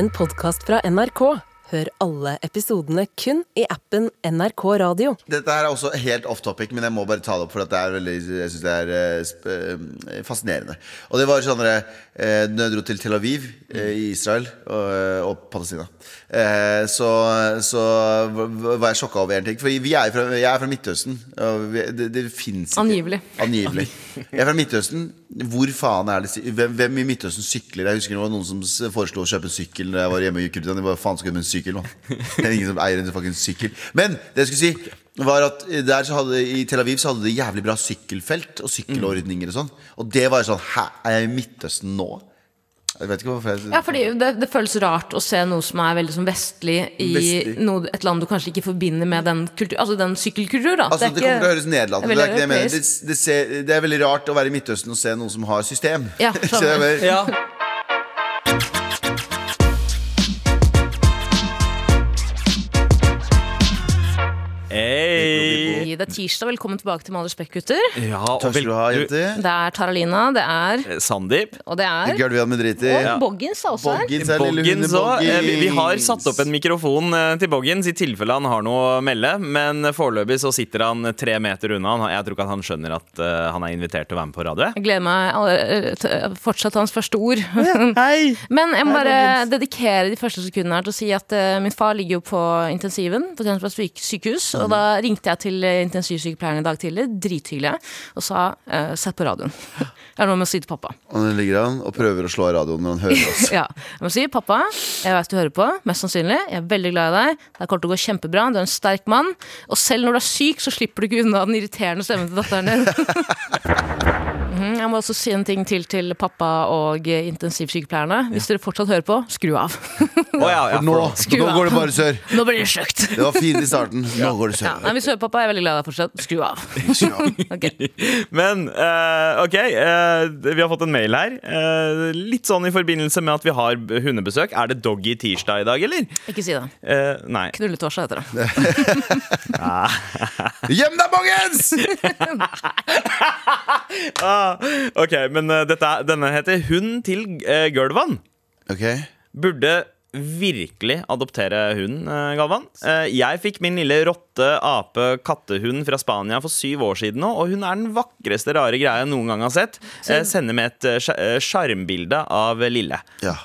en podkast fra NRK. Hør alle episodene kun i appen NRK Radio. Dette her er også helt off topic, men jeg må bare ta det opp. For det er veldig, jeg synes det er sp eh, fascinerende. Og det var sånn eh, Når jeg dro til Tel Aviv eh, i Israel og, og Palestina, eh, så, så var jeg sjokka over en ting. For vi er fra, jeg er fra Midtøsten. Og vi, det det fins ikke Angivelig. Angivelig. Jeg er fra Midtøsten. Hvor faen er det Hvem, hvem i Midtøsten sykler? Jeg husker det var noen som foreslo å kjøpe en sykkel da jeg var hjemme i Kurdistan. De bare, faen skal kjøpe en sykkel, nå? Det er ingen som eier en fucking sykkel. Men det jeg skulle si var at der så hadde, I Tel Aviv så hadde de jævlig bra sykkelfelt og sykkelordninger og sånn. Og det var sånn Hæ, er jeg i Midtøsten nå? Jeg vet ikke hvorfor jeg Ja, fordi det, det føles rart å se noe som er veldig sånn vestlig i Vestlig. noe, et land du kanskje ikke forbinder med den kultur, altså den sykkelkultur. Da. Altså, det, kommer til å høres nedlatende det ut. Det, er det, veldig det, det, det er veldig rart å være i Midtøsten og se noen som har system. Ja, Det er tirsdag, velkommen tilbake til Malers all respekt, gutter. Ja, og Takk skal du ha, jenter. Det er Taralina, det er du, Sandeep. Og det er Gulvian Medriti. Og Boggins er også her. Boggins er lille Boggins òg. hunde Vi, vi har satt opp en mikrofon eh, til Boggins i tilfelle han har noe å melde, men foreløpig så sitter han tre meter unna. Han- Jeg tror ikke at han skjønner at eh, han er invitert til å være med på radio. jeg. Gleder meg fortsatt hans første ord. Men jeg må bare dedikere de første sekundene her til å si at eh, min far ligger jo på intensiven på Tønsberg syk sykehus. Og da ringte jeg til eh, intensivsykepleieren i dag tidlig, drithyggelig, og sa eh, sett på radioen. Jeg har noe med å si til pappa. Og nå ligger han og prøver å slå av radioen når han hører oss. Ja, jeg må si, pappa, jeg vet du hører på, mest sannsynlig. Jeg er veldig glad i deg. Det kommer til å gå kjempebra. Du er en sterk mann. Og selv når du er syk, så slipper du ikke unna den irriterende stemmen til datteren din. Mhm, Jeg må også si en ting til til pappa og intensivsykepleierne. Hvis dere fortsatt hører på, skru av. Oh, ja, ja, For nå, Skru nå går det bare sør. Nå blir det sløkt. Det var fint i starten. Nå går det Ja, nei, hvis du hører, pappa, jeg er veldig glad i deg fortsatt. Skru av. okay. Men uh, ok, uh, vi har fått en mail her. Uh, litt sånn i forbindelse med at vi har hundebesøk. Er det doggy tirsdag i dag, eller? Ikke si det. Uh, nei. Knulletorsdag heter det. Gjem deg, Mongens! Ah, ok, men dette, er- denne heter Hund til uh, Gølvan. Okay. Burde virkelig adoptere hund, eh, Galvan. Eh, jeg fikk min lille rotte, ape, kattehund fra Spania for syv år siden nå, og hun er den vakreste rare greia jeg noen gang har sett. Eh, sender med et sjarmbilde av Lille. ja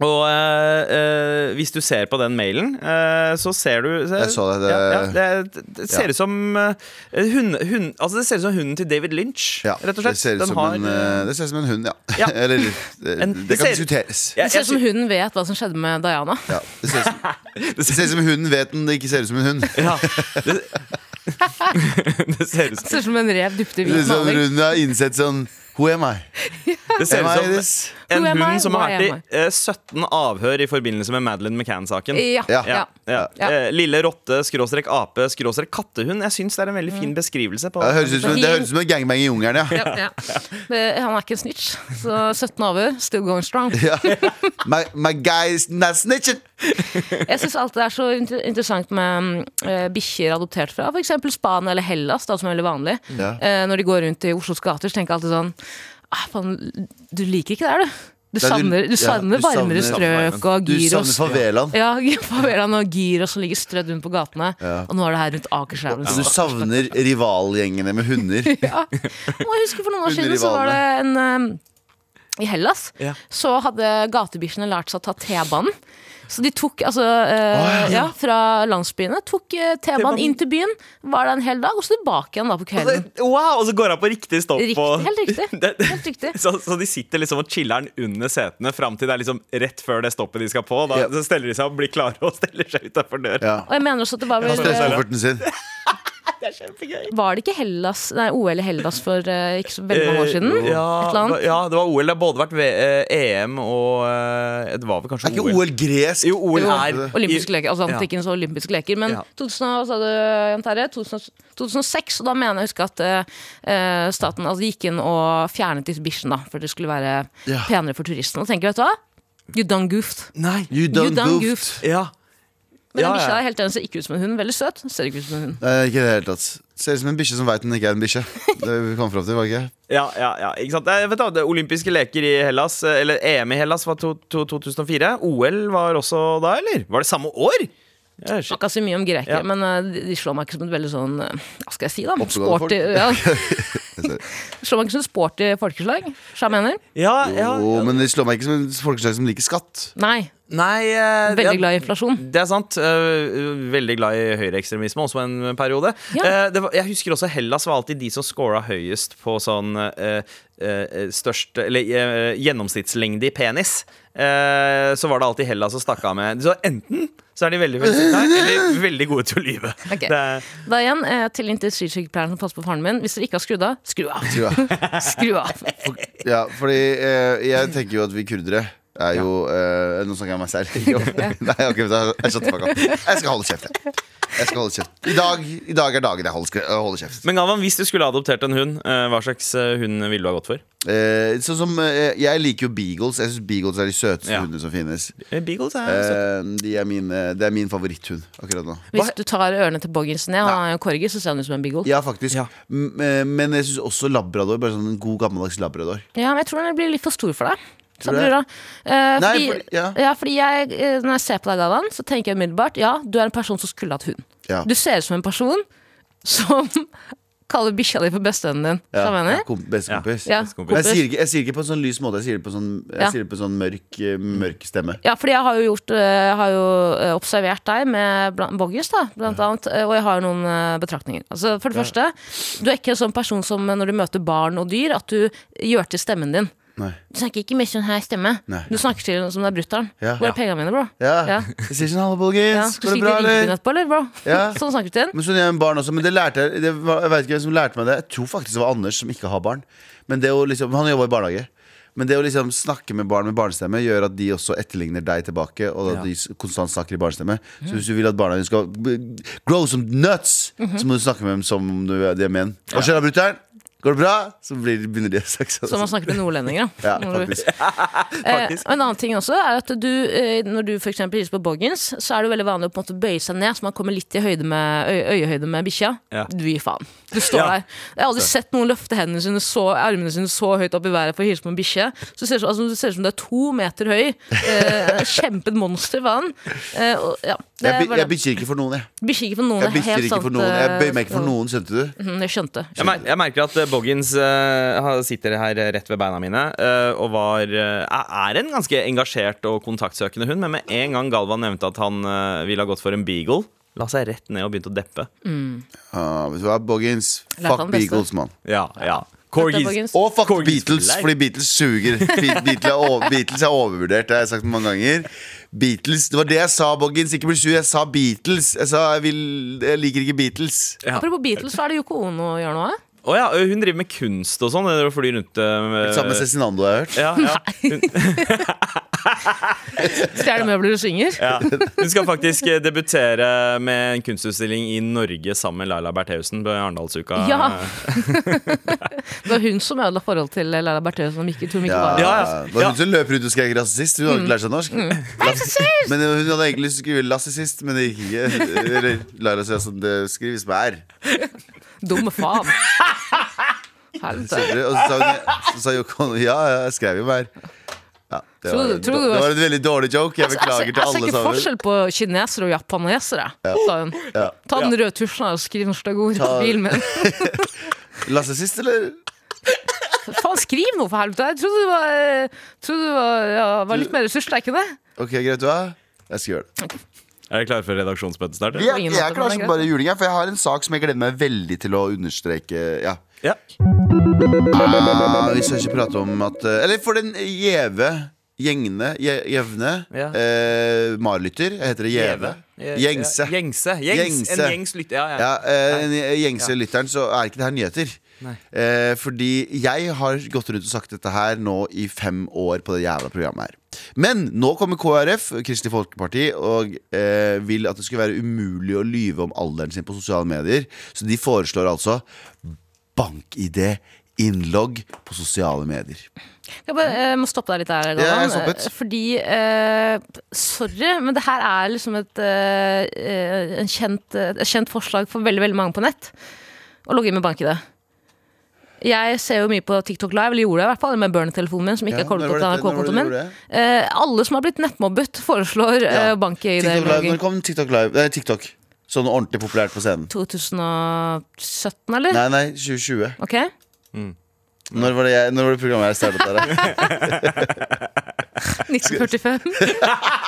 Og eh, eh, hvis du ser på den mailen, eh, så ser du Jeg så det, det- Ja, ja, det, det ser Ja. ut som eh, hund, hund, Altså det ser ut som hunden til David Lynch, Ja, rett og slett. det ser ut som, har, en, eh, eh, det ser ut som en hund, ja. Ja. Eller eh, En- Det det kan ser- diskuteres. Ja, Det ser ut som hunden vet hva som skjedde med Diana. Ja, det, ser ut som, det ser ut som hunden vet den det ikke ser ut som en hund. Ja, det, det ser ut som Det ser ut som en rev dypt i Det hvit er sånn maling. Hunden har innsett sånn Who am I? Det ser ut som this? En hund som har vært i am eh, 17 avhør i forbindelse med Madeleine McCann-saken. Ja, Ja. ja. Eh, Lille rotte, skråstrek ape, skråstrek kattehund. Jeg syns det er en veldig fin beskrivelse. på det høres ut som, det høres ut som en gangbang i jungelen, ja. Ja, ja. Han er ikke en snitch. Så 17 avhør, still going strong. My, my guy's not snitching. Jeg syns alt det er så inter interessant med uh, bikkjer adoptert fra f.eks. Spania eller Hellas, da, som er veldig vanlig. Ja. Eh, når de går rundt i Oslos gater, så tenker jeg alltid sånn ah, faen, Du liker ikke det her, du. Du savner, du- savner, ja, du varmere savner- strøk og Du savner favelaen. Ja, favelaen og gyros som ligger strødd rundt på gatene. Ja. Og nå er det her rundt Akerselven. Du savner rivalgjengene med hunder. Ja. Må jeg husker For noen år siden så var det en um, I Hellas Ja. så hadde gatebikkjene lært seg å ta T-banen. Så de tok altså eh, ja. ja, fra landsbyene Tok eh, T-banen inn til byen, var der en hel dag, og så tilbake igjen da på kvelden. Wow, Og så går han på riktig stopp. Riktig, og... helt riktig. Det- Helt riktig. Så, så de sitter liksom og chiller'n under setene fram til det er liksom rett før det stoppet de skal på. Da Ja. så steller de seg og blir klare og steller seg utafor døra. Ja. Og jeg mener også at det var vel sin. Det er kjempegøy. Var det ikke Hellas, nei, OL i Hellas for uh, ikke så veldig mange år siden? Uh, Ja, Et eller annet? ja, det var OL. Det har både vært v eh, EM og uh, Det var vel kanskje OL. Er ikke OL gresk? Jo, OL Jo, er olympiske leker, altså Ja. antikkens olympiske leker. Men Ja. 2000, hva sa du, Jan Terje? 2006, og da mener jeg å huske at staten altså, gikk inn og fjernet bikkjene, da, for det skulle være Ja. penere for turistene. Og tenker vet du hva? You done goofed. Nei. You You done done goofed. goofed. Ja. Men Ja, den bikkja ja. helt enig, ser ikke ut som en hund. Veldig søt. Ser ikke ut som en hund. Eh, ikke det helt tatt. Ser ut som en bikkje som veit den ikke er en bikkje. Det vi kom frem til, var det ikke? Ja, ja, ja, ikke sant? Jeg vet da, det Olympiske leker i Hellas, eh, eller EM i Hellas, var to, to, 2004. OL var også da, eller? Var det samme år? Jeg shit. så mye om grekere, Ja. men eh, de, slår meg ikke som et veldig sånn eh, Hva skal jeg si, da? Sporty ja. Slår meg ikke som sporty folkeslag, så jeg mener. Ja, ja, Jo, men det slår meg ikke som en folkeslag som liker skatt. Nei. Nei eh, Veldig glad i inflasjon. Det er sant. eh, veldig glad i høyreekstremisme også en periode. Ja. Eh, det var, jeg husker også Hellas var alltid de som scora høyest på sånn eh, eh, størst Eller eh, gjennomsnittslengde i penis. Eh, så var det alltid Hellas som stakk av med Så enten så er de veldig velsigna, eller veldig gode til å lyve. Ok. Det er- Da igjen, eh, til intensivsykepleieren som passer på faren min. Hvis dere ikke har skrudd av, skru av. Skru av. Ja, fordi eh, jeg tenker jo at vi kurdere er jo eh, Nå snakker jeg om meg selv. Nei, ok, jeg, shut the fuck up. jeg skal holde kjeft. Jeg. Jeg skal holde kjeft. I dag, I dag er dagen jeg holder, holder kjeft. Men Galvan, hvis du skulle adoptert en hund, eh, hva slags eh, hund ville du ha gått for? Uh, sånn som, uh, jeg liker jo beagles. Jeg syns beagles er de søteste Ja. hundene som finnes. Beagles er uh, de er min, eh, det er min favoritthund akkurat nå. Hvis du tar ørene til Boggins ned, han er jo korgi, så ser han ut som en beagle. Ja, faktisk. Ja. Men jeg syns også labrador. Bare sånn en god gammeldags labrador. Ja, men jeg tror den blir litt for stor for deg. Så Tror du det, eh, Nei, fordi, for- ja. ja. fordi jeg, eh, når jeg ser på deg, Galvan, så tenker jeg umiddelbart ja, du er en person som skulle hatt hund. Ja. Du ser ut som en person som kaller bikkja di for bestevennen din. Ja, Ja. Kom, bestekompis. Ja, Bestekompis. Jeg sier, ikke, jeg sier ikke på en sånn lys måte. Jeg sier det på sånn, jeg Ja. sier det på sånn mørk, eh, mørk stemme. Ja, fordi jeg har jo gjort eh, Jeg har jo eh, observert deg med Boggis, da, blant annet, eh, og jeg har noen eh, betraktninger. Altså, for det første, du er ikke en sånn person som eh, når du møter barn og dyr, at du gjør til stemmen din. Nei. Du snakker ikke med sånn her stemme. Nei. Du snakker til som det er brutter'n. Ja. Hvor er pengene mine, bro? Ja. Ja. Jeg sier sånn 'hallo, Ja, Bolgins'. Går det bra, eller? eller, bro? Ja. Sånn snakker du til en. Men sånn er jeg med barn også Men det lærte jeg det var, Jeg vet ikke hvem som lærte meg det. Jeg tror faktisk det var Anders som ikke har barn. Men det å liksom Han jobber i barnehage. Men det å liksom snakke med barn med barnestemme gjør at de også etterligner deg tilbake. Og at Ja. de konstant snakker i barnestemme. Så hvis du vil at barna dine skal grow some nuts, så må du snakke med dem som om du er med er menn. Hva skjer da, brutter'n? Går det bra? Så blir, begynner de å snakke sånn. Som man snakker til nordlendinger. Ja, da. Når du- faktisk. Eh, og en annen ting også er at du, eh, når du eksempel hilser på Boggins, så er det veldig vanlig å på en måte bøye seg ned, så man kommer litt i høyde med, øy, øyehøyde med bikkja. Ja. Du gir faen. Du står Ja. der. Jeg har aldri sett noen løfte hendene sine så, armene sine så høyt opp i været for å hilse på en bikkje. Så det ser, som- altså, det ser ut som du er to meter høy. Eh, kjempet monster, faen. Eh, og, ja, det Jeg, jeg bikkjer ikke for noen, jeg. Bikkjer ikke for noen. Jeg er bikkjer ikke for noen. Jeg eh, bøyer meg ikke for noen, skjønte du? Mm, Jeg skjønte. Jeg, mer, jeg merker at eh, Boggins uh, sitter her rett ved beina mine uh, og var, uh, er en ganske engasjert og kontaktsøkende hund, men med en gang Galvan nevnte at han ville ha gått for en beagle, la seg rett ned og begynte å deppe. Ah, vet du hva, Boggins? Fuck. Beagles, mann. Ja, ja. Corgis. Og fuck Corgis Beatles, fordi Beatles suger. Er, Beatles er overvurdert, det har jeg sagt mange ganger. Beatles, Det var det jeg sa, Boggins. Ikke bli sur. Jeg sa Beatles. Jeg sa jeg, vil, jeg liker ikke Beatles. Ja. Apropos Beatles, hva er det Yoko Ono gjør nå? eh? Å ja, hun driver med kunst og sånn. Eller flyr rundt med Sammen med Cezinando, har jeg hørt. ja, ja. Stjeler møbler og synger? ja. hun skal faktisk debutere med en kunstutstilling i Norge sammen med Laila Bertheussen på Arendalsuka. Ja. Det var hun som ødela forholdet til Laila Bertheussen som ikke tror hun Ja, var Ja, ja, ja. Det var Ja. hun som løp rundt og skrek rasist. Hun hadde ikke lært seg norsk. Mm. Men hun hadde egentlig lyst til å skrive lassisist, men det gikk ikke. Eller Laila sier sånn, det skrives med R. Dumme faen. Helvete. Og så sa, hun, så sa Yoko ja, ja, jeg skrev jo mer. Ja, det, Tror var, du- en- tror du det var- var en veldig dårlig joke. Jeg Altså, beklager jeg ser ikke sammen. forskjell på kinesere og japanesere, sa hun. Ja. Ta den røde tusjen og skriv noen stygge ord på Ta- bilen min. Lassisist, eller? Faen, skriv noe, for helvete! Jeg trodde du var, eh, trodde du var, ja, var litt mer ressurssterk enn det. Ok, greit, du hva? Jeg skal gjøre det. Er dere klare for redaksjonsmøte snart? Jeg, eller? ingen jeg måte, er klar det er som greit. bare juling, jeg, for jeg har en sak som jeg gleder meg veldig til å understreke. Ja. Ja. Ah, vi skal ikke prate om at eh, Eller for den gjeve Gjengne, jevne Ja. eh, Marlytter. Jeg heter det gjeve. Gjengse. Gjengse. Gjengs. En gjengs lytter. Ja, ja. Ja, eh, en gjengse lytteren, så er ikke det her nyheter. Eh, fordi jeg har gått rundt og sagt dette her nå i fem år på det jævla programmet her. Men nå kommer KrF, Kristelig Folkeparti, og eh, vil at det skulle være umulig å lyve om alderen sin på sosiale medier. Så de foreslår altså bank-ID innlogg på sosiale medier. Jeg, bare, jeg må stoppe deg litt der, Ja, Galvan. stoppet. Eh, Fordi uh, Sorry, men det her er liksom et, eh, eh, en kjent, eh, et kjent forslag for veldig veldig mange på nett. Å logge inn med bank-ID. Jeg ser jo mye på TikTok Live, eller gjorde det i hvert fall, med burner-telefonen min, som ikke Ja, er koblet til NRK-kontoen min. Uh. Eh, alle som har blitt nettmobbet, foreslår Ja. eh, bank-ID. TikTok Live. Når kom TikTok Live? Eh, TikTok. Sånn ordentlig populært på scenen. 2017, eller? Nei, nei, 2020. Ok? Når var det, jeg, når var det programmet jeg startet der? 1945.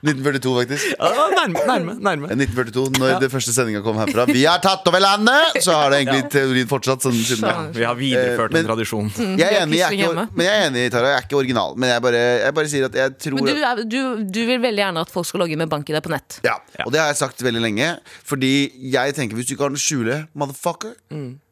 1942, faktisk. Ja, nærme, nærme, nærme. 1942, når det første sendinga kom herfra. Vi har tatt over landet! Så har det egentlig teorien fortsatt sånn siden. Vi har videreført Eh, en tradisjon. Jeg er enig, jeg er ikke, men jeg er enig, Tara. Jeg er ikke original. Men jeg bare, jeg bare sier at jeg tror Men du, er, du, du vil veldig gjerne at folk skal logge inn med bank-ID på nett. Ja, og det har jeg sagt veldig lenge. Fordi jeg tenker hvis du ikke har noe å skjule, motherfucker,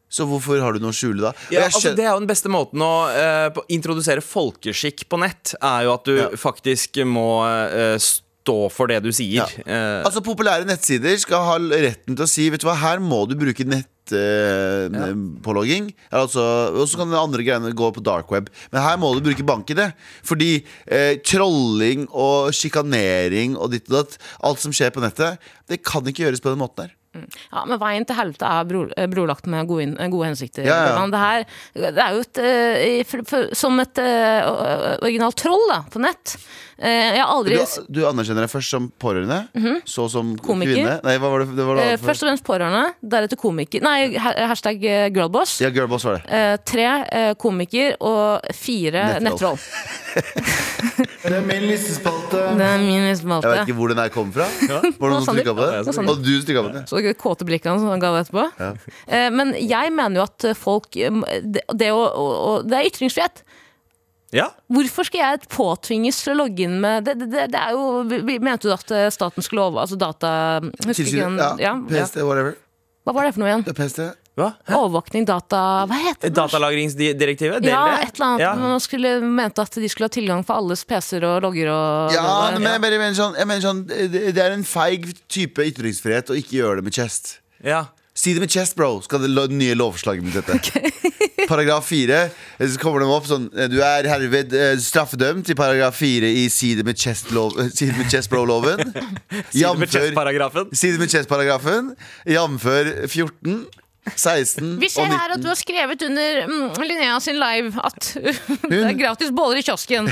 så hvorfor har du noe å skjule da? Ja, altså, det er jo den beste måten å uh, introdusere folkeskikk på nett, er jo at du Ja. faktisk må eh, stå for det du sier. Ja. Eh, Altså Populære nettsider skal ha retten til å si Vet du hva, her må du bruke nettpålogging. altså, og så kan de andre greiene gå på dark web. Men her må du bruke bank-ID. Fordi eh, trolling og sjikanering og ditt og datt, alt som skjer på nettet, det kan ikke gjøres på den måten her. Ja, Men veien til helvete er bror, eh, brolagt med gode, gode hensikter. Ja, ja. Det, her, det er jo et, eh, for, for, som et eh, originalt troll da, på nett. Eh, jeg har aldri Du, du anerkjenner deg først som pårørende, så som. Komiker. kvinne. Nei, hva var det, det var det eh, Først og fremst pårørende, deretter komiker. Nei, hashtag eh, girlboss. Ja, girlboss var det. Eh, tre komiker og fire Nettroll. Det er min listespalte. Det er min Jeg vet ikke hvor den her kom fra. Var det noen som trykka på det? Ja, det Og du trykka på det? Så det kåte blikkene som han ga etterpå. Eh, men jeg mener jo at folk Det, det, å, å- det er ytringsfrihet. Ja. Hvorfor skal jeg påtvinges til å logge inn med Det, det, det er jo Mente du at eh, staten skulle love Altså data den Ja, ja, PST, whatever. Hva var det for noe igjen? Det PST. Hva? Overvåkning, data Hva heter det? Datalagringsdirektivet? Ja, et eller annet. Ja. Man skulle, mente at de skulle ha tilgang på alles PC-er og logger og Ja, men jeg, bare mener sånn, jeg mener sånn det, det er en feig type ytringsfrihet å ikke gjøre det med chest. Ja. Si det med chest, bro, skal det nye lovforslaget mitt hete. Paragraf fire, eh, så kommer de opp sånn eh, Du er herved eh, straffedømt i paragraf fire i Si det med chest-lov- eh, Si det med chest, bro-loven. si det med chest-paragrafen? Si det med chest-paragrafen. Jamfør 14, 16 Vi ser og her at du har skrevet under mm, Linnea sin live at det er gratis boller i kiosken.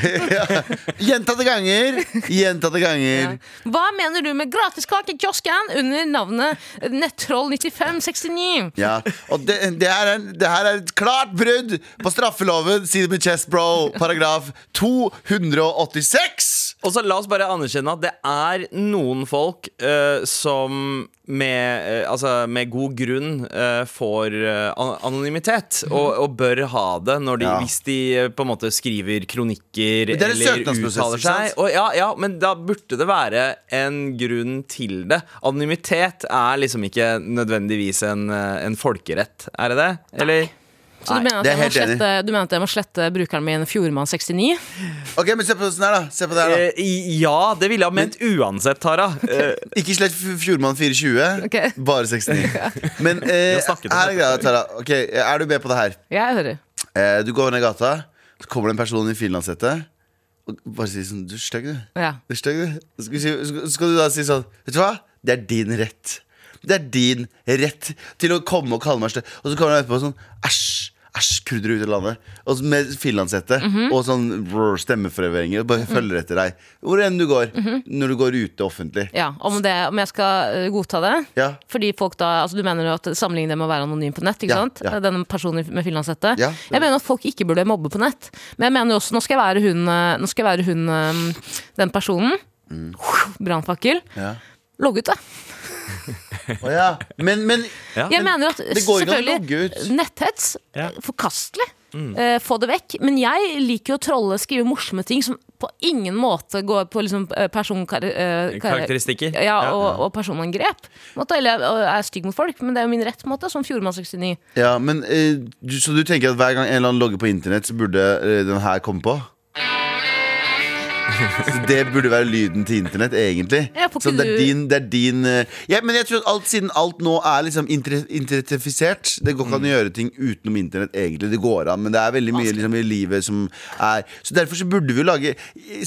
Gjentatte ganger. Gjentatte ganger. Hva mener du med gratis kake i kiosken under navnet Nettroll9569? Ja, og det, det, her er, det her er et klart brudd på straffeloven, si det med chest, bro, paragraf 286. Og så La oss bare anerkjenne at det er noen folk uh, som med, uh, altså, med god grunn uh, får an- anonymitet, og, og bør ha det de, Ja. hvis de på en måte skriver kronikker er eller uttaler seg. Og, ja, ja, men da burde det være en grunn til det. Anonymitet er liksom ikke nødvendigvis en, en folkerett, er det det? Eller? Så du mener, at det er jeg må helt enig. slette, du mener at jeg må slette brukeren min Fjordmann69? Ok, men se på sånn her, da. Se på det her, da. Eh, ja, det ville jeg ha ment uansett, Tara. Eh, Ikke slett F- Fjordmann 420, Ok. bare 69. Men eh, har snakket om her er greia, Tara. Ok, Er du med på det her? Jeg hører. Eh, du går ned gata, så kommer det en person i finlandshette. Og bare sier sånn Du er stygg, du. Ja. Du er stygg, du. Så Skal, vi si, skal- skal du da si sånn Vet du hva? Det er din rett. Det er din rett til å komme og kalle meg stygg. Og så kommer han etterpå sånn Æsj. Æsj, kurdere ut i landet. Og med finlandshette Mhm. og sånn brr, stemmeforøvringer. Bare følger etter deg. Hvor enn du går. Mhm. Når du går ute offentlig. ja om, det, om jeg skal eh, godta det? Ja. Fordi folk da, altså Du mener jo at sammenligning det med å være anonym på nett? ikke Ja, sant? ja. Denne personen med finlandshette. Ja. Jeg mener at folk ikke burde mobbe på nett. Men jeg mener også, nå skal jeg være hun, eh, nå skal jeg være hun eh, den personen. Mm. Brannfakkel. Ja. Logg ut, da. Å ja. Men, men Ja. Jeg mener at selvfølgelig netthets Ja. forkastelig. Uh, få det vekk. Men jeg liker jo å trolle, skrive morsomme ting som på ingen måte går på liksom, personkarakteristikker. Uh, eh, kar- Ja, og, og personangrep. Måte, Eller jeg er stygg mot folk, men det er jo min rett, på en måte, som Fjordmann69. Ja, men uh, du, Så du tenker at hver gang en eller annen logger på internett, så burde eh, den her komme på? Så det burde være lyden til internett, egentlig. Ja, Så det er din, det er din eh, Ja, men jeg tror at alt, siden alt nå er liksom inter- internettifisert Det går ikke an Mm. å gjøre ting utenom internett, egentlig. Det går an, men det er veldig mye liksom, i livet som er Så derfor så burde vi jo lage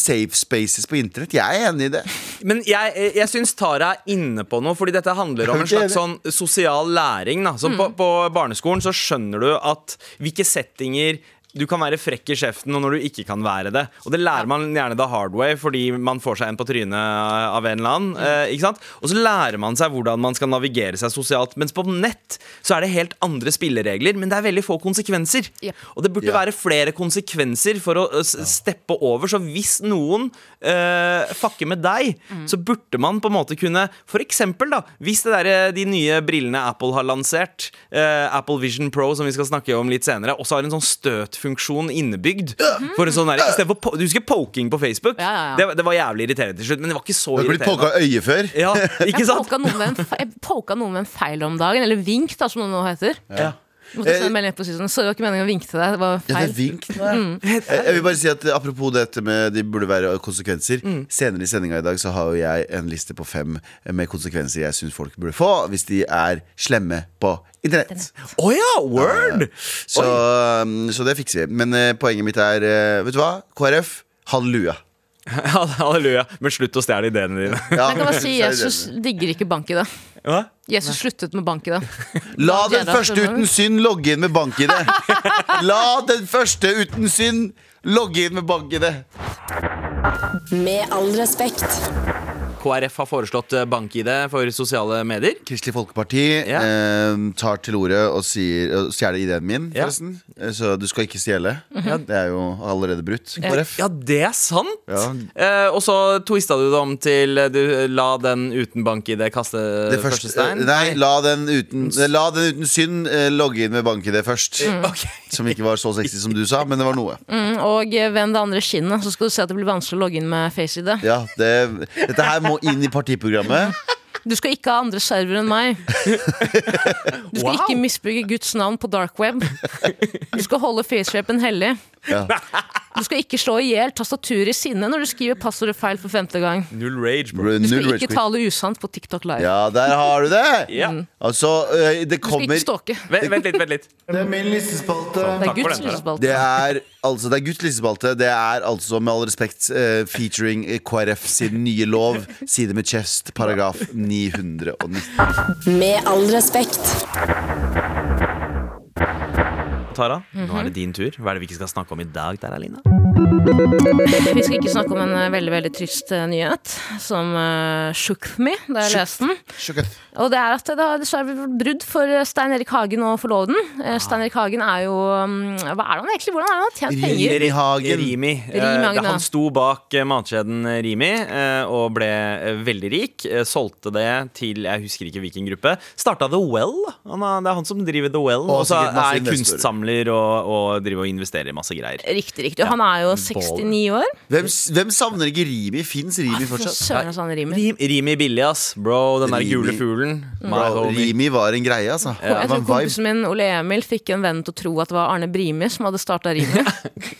safe spaces på internett. Jeg er enig i det. Men jeg, jeg syns Tara er inne på noe, fordi dette handler om en slags sånn sosial læring. Da. Så på, på barneskolen så skjønner du at hvilke settinger du kan være frekk i kjeften, og når du ikke kan være det. Og det lærer man gjerne the hard way, fordi man får seg en på trynet av en eller annen. Eh, ikke sant? Og så lærer man seg hvordan man skal navigere seg sosialt. Mens på nett så er det helt andre spilleregler, men det er veldig få konsekvenser. Ja. Og det burde Ja. være flere konsekvenser for å s- steppe over. Så hvis noen eh, fucker med deg, så burde man på en måte kunne For eksempel, da, hvis det der, eh, de nye brillene Apple har lansert, eh, Apple Vision Pro, som vi skal snakke om litt senere, også har en sånn støtfunksjon innebygd. For en sånn der, i for po Du husker poking på Facebook? Ja, ja, ja. Det, det var jævlig irriterende til slutt, men det var ikke så Du har blitt poka øyet øye før. Ja, ikke Jeg sant? poka noen, med en jeg poka noen med en feil om dagen, eller vink, da, som det nå heter. Ja. Måtte Eh, sende melding siden. Sorry, det var ikke meningen å vinke til deg. Det var Ja, det er vink. Jeg, jeg vil bare si at eh, Apropos dette med de burde være konsekvenser. Senere i sendinga i dag så har jo jeg en liste på fem med konsekvenser jeg syns folk burde få hvis de er slemme på internett. Å ja! Word! Så, um, så det fikser vi. Men uh, poenget mitt er, uh, vet du hva? KrF, halleluja. Halleluja. Men slutt å stjele ideene dine. Ja, Jeg kan bare si Jesus digger ikke bank i det. Hva? Jesus sluttet med bank i det. La den første uten synd logge inn med bank i det. La den første uten synd logge inn med bank i det. Med all respekt. KrF har foreslått eh, bank-ID for sosiale medier. Kristelig Folkeparti Ja. eh, tar til orde og sier og stjeler ideen min, Ja. forresten. Eh, Så du skal ikke stjele. Det er jo allerede brutt. KrF. Ja, det er sant! Ja. Eh, og så twista du det om til eh, du la den uten bank-ID kaste Det første, første, stein. nei, la den uten, la den uten synd eh, logge inn med bank-ID først. Ok. Som ikke var så sexy som du sa, men det var noe. Mm, og eh, vend det andre kinnet, så skal du se at det blir vanskelig å logge inn med FaceID. Ja, det, dette her må inn i partiprogrammet. Du skal ikke ha andre servere enn meg. Du skal Wow. ikke misbruke Guds navn på dark web. Du skal holde facerapen hellig. Ja. Du skal ikke slå i hjel tastaturet i sinne når du skriver passordet feil for femte gang. Null rage, bro. Du skal ikke tale usant på TikTok Live. Ja, der har du det! Ja. Altså, det kommer Du skal ikke stalke. Vent, vent litt, vent litt. Det er min listespalte. Det er Guds den, Det er altså, det er Guds listespalte. Det er altså, med all respekt, uh, featuring KrF sin nye lov, side med chest, paragraf 919. Med all respekt. Tara, nå Mhm. er det din tur. Hva er det vi ikke skal snakke om i dag? der, Alina? Vi skal ikke snakke om en eh, veldig veldig trist eh, nyhet som uh, shook me da jeg leste den. Og det er at det har dessverre blitt brudd for Stein Erik Hagen og forloveden. Ah. Stein Erik Hagen er jo um, Hva er han egentlig? Hvordan er det han har tjent penger? Rimi Hagen. Rimi. Rimi Hagen, han sto bak matkjeden Rimi og ble veldig rik. Solgte det til jeg husker ikke hvilken gruppe. Starta The Well. Han er, det er han som driver The Well. Og Og så er investorer. Kunstsamler og, og driver og investerer i masse greier. Riktig, riktig. Og han er jo 69 år. Hvem, hvem savner ikke Rimi? Fins Rimi fortsatt? søren han. Rim, Rimi billig, ass. Bro, den der Rimi. gule fuglen. My Bro, homie. Rimi var en greie, altså. Jeg tror en kompisen min Ole Emil fikk en venn til å tro at det var Arne Brimi som hadde starta Rimi.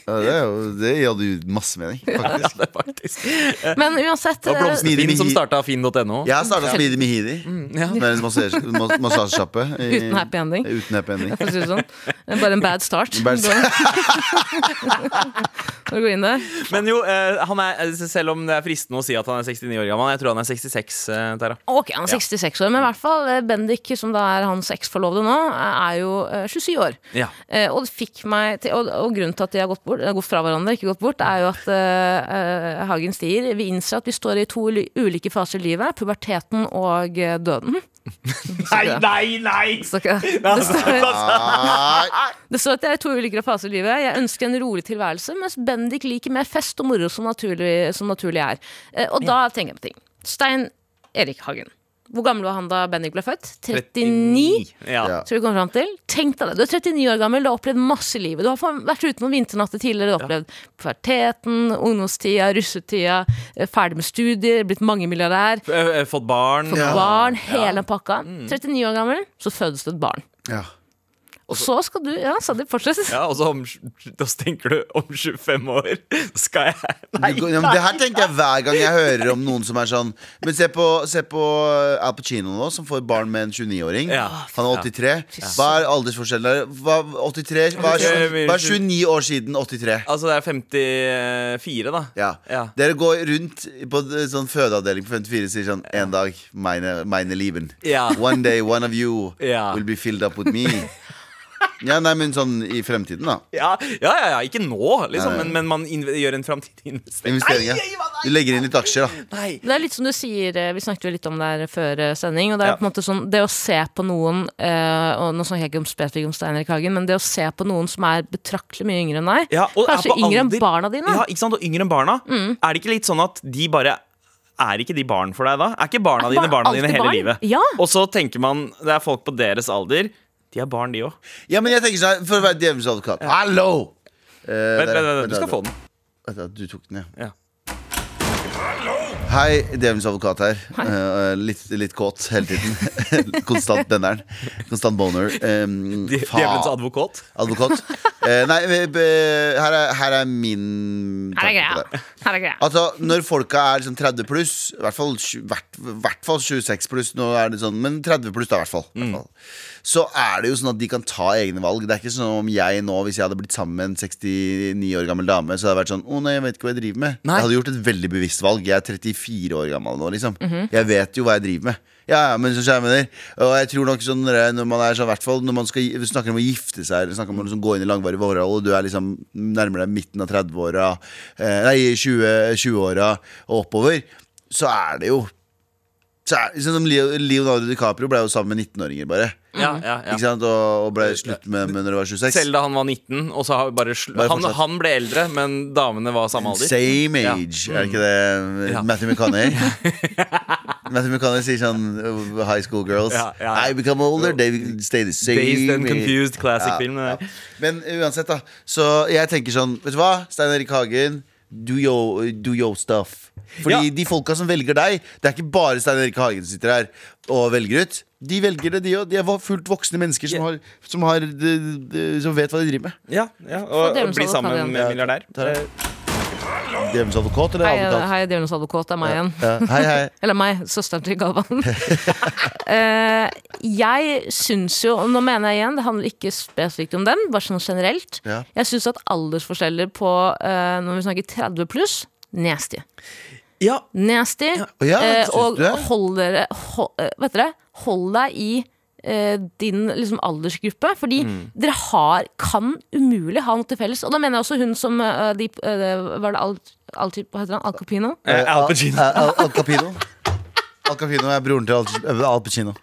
Ja, det, er jo- det hadde jo masse mening, faktisk. Det er faktisk. Men uansett Og eh, Blomsterfinn Smidig som starta finn.no. Jeg har starta Smidig Mihidi. ja. Som er en massasje- mas- massasjesjappe. i- Uten happy ending. Uten happy ending. for å si det sånn. Det er bare en bad start. Bad Når du går inn der. Men jo, eh, han er, selv om det er fristende å si at han er 69 år gammel, jeg tror han er 66, eh, Tara. Ok, han er 66 år, men i hvert fall eh, Bendik, som da er hans eksforlovede nå, er jo eh, 27 år. Ja. Eh, og det fikk meg til, og, og grunnen til at de har gått, bort, har gått fra hverandre, ikke gått bort, er jo at eh, eh, Hagen sier vi innser at vi står i to ulike faser i livet. Puberteten og døden. Nei, nei, nei! Ikke- Det står, at det er to ulike faser i livet. Jeg ønsker en rolig tilværelse, mens Bendik liker mer fest og moro som naturlig, som naturlig er. Eh, og da tenker jeg på ting. Stein Erik Hagen. Hvor gammel var han da Bendik ble født? 39? Ja. Ja. Tror vi kommer fram til. Tenk deg det. Du er 39 år gammel, du har opplevd masse i livet. Du har vært ute noen vinternatter tidligere, du har opplevd puberteten, ungdomstida, russetida, eh, ferdig med studier, blitt mangemilliardær, Eh, Fått barn. fått Ja. barn, hele pakka. 39 år gammel, så fødes det et barn. Ja. Og så skal du Ja, Sandeep, fortsett. Ja, og så om, da tenker du om 25 år skal jeg Nei, Du ja, men det her tenker jeg hver gang jeg hører om noen som er sånn Men se på, se på Al Pacino nå, som får barn med en 29-åring. Ja. Han er 83. Hva er aldersforskjellen der? Hva, 83, hva, er, hva er 29 år siden 83? Altså, det er 54, da. Ja. Ja. Dere går rundt på sånn fødeavdeling på 54 og sier sånn En dag, meine, meine lieben. Ja. One day, one of you Ja. will be filled up with me. Ja, nei, men sånn i fremtiden, da. Ja, ja, ja, ja ikke nå, liksom, Nei, men, men man inv gjør en framtidig investering. Investeringer. Nei, nei, nei, Du legger inn litt aksjer, da. Nei. Det er litt som du sier, eh, vi snakket jo litt om det her før eh, sending. Og det er Ja. på en måte sånn, det å se på noen eh, Og nå snakker jeg ikke om spesifikt om Steinar Kagen, men det å se på noen som er betraktelig mye yngre enn deg, Ja, og er kanskje på yngre enn alder- barna dine. Ja, ikke sant, og yngre enn barna. Er det ikke litt sånn at de bare er ikke de barn for deg da? Er ikke barna Er dine barn barna dine alltid hele barn? livet? Ja. Og så tenker man det er folk på deres alder. De har barn, de òg. Ja, men jeg tenker sånn For å være djevelens advokat. Hallo! Eh, Vent, der- vent, vent, du skal få den. Vent da, Du tok den, ja. Ja. Hei, djevelens advokat her. Eh, litt, litt kåt hele tiden. Konstant benderen. Konstant boner. Um, Djevelens advokat. advokat. Eh, nei, eh, be- her er, her er min Her er tanke på greia. det. Her er greia. Altså, Når folka er liksom 30 pluss, i hvert fall, tju- hvert, hvert fall 26 pluss, nå er det sånn, men 30 pluss da, i hvert fall, i hvert fall. Så er det jo sånn at de kan ta egne valg. Det er ikke sånn om jeg nå, hvis jeg hadde blitt sammen med en 69 år gammel dame, så hadde det vært sånn Å nei, jeg vet ikke hva jeg driver med. Nei. Jeg hadde gjort et veldig bevisst valg. Jeg er 34 år gammel nå, liksom. Jeg vet jo hva jeg driver med. Ja, ja, men så jeg med det. Og jeg tror nok sånn når man er sånn, hvert fall når man skal, snakker om å gifte seg, eller snakker om å liksom gå inn i langvarige forhold, og du er liksom nærmer deg midten av 30-åra, eh, nei, 20 20-åra og oppover, så er det jo er, Sånn som Leonardo DiCaprio ble jo sammen med 19-åringer, bare. Ja, ja, ja. Ikke sant? Og, og ble slutt med, med når det var 26. Selv da han var 19, og så har vi bare Bare han, han ble eldre, men damene var samme alder. Same Ja. age, er det ikke det? Ja. Matthew McConney. Matthew McConney sier sånn uh, High school girls. Ja, ja, ja. I become older, they stay the same. Based and Confused classic Ja, film. ja. Men uansett, da. Så jeg tenker sånn, vet du hva? Stein Erik Hagen, do your, do your stuff. Fordi Ja. de folka som velger deg, det er ikke bare Stein Erik Hagen som sitter her og velger ut. De velger det, de òg. De er fullt voksne mennesker som, har, som, har, de, de, som vet hva de driver med. Ja, ja, og, djevelens og bli sammen med milliardær. Djevelens advokat eller Hei, advokat? hei djevelens advokat, det er meg igjen. Ja. Hei, hei. Eller meg, søsteren til Galvan. uh, jeg syns jo, og nå mener jeg igjen, det handler ikke spesifikt om den, bare sånn generelt. Ja. Jeg syns at aldersforskjeller på, uh, når vi snakker 30 pluss, nasty. Ja, Nasty. Ja, ja, uh, og hold dere hold, eh, Vet dere, hold deg i eh, din liksom, aldersgruppe, fordi Mm. dere har, kan umulig ha noe til felles. Og da mener jeg også hun som uh, de, uh, Var det Al, Al, hva heter han? Al Capino? eh, Al Pacino. Al, Al, Al Capino. Al Capino er broren til Al, Al Pacino.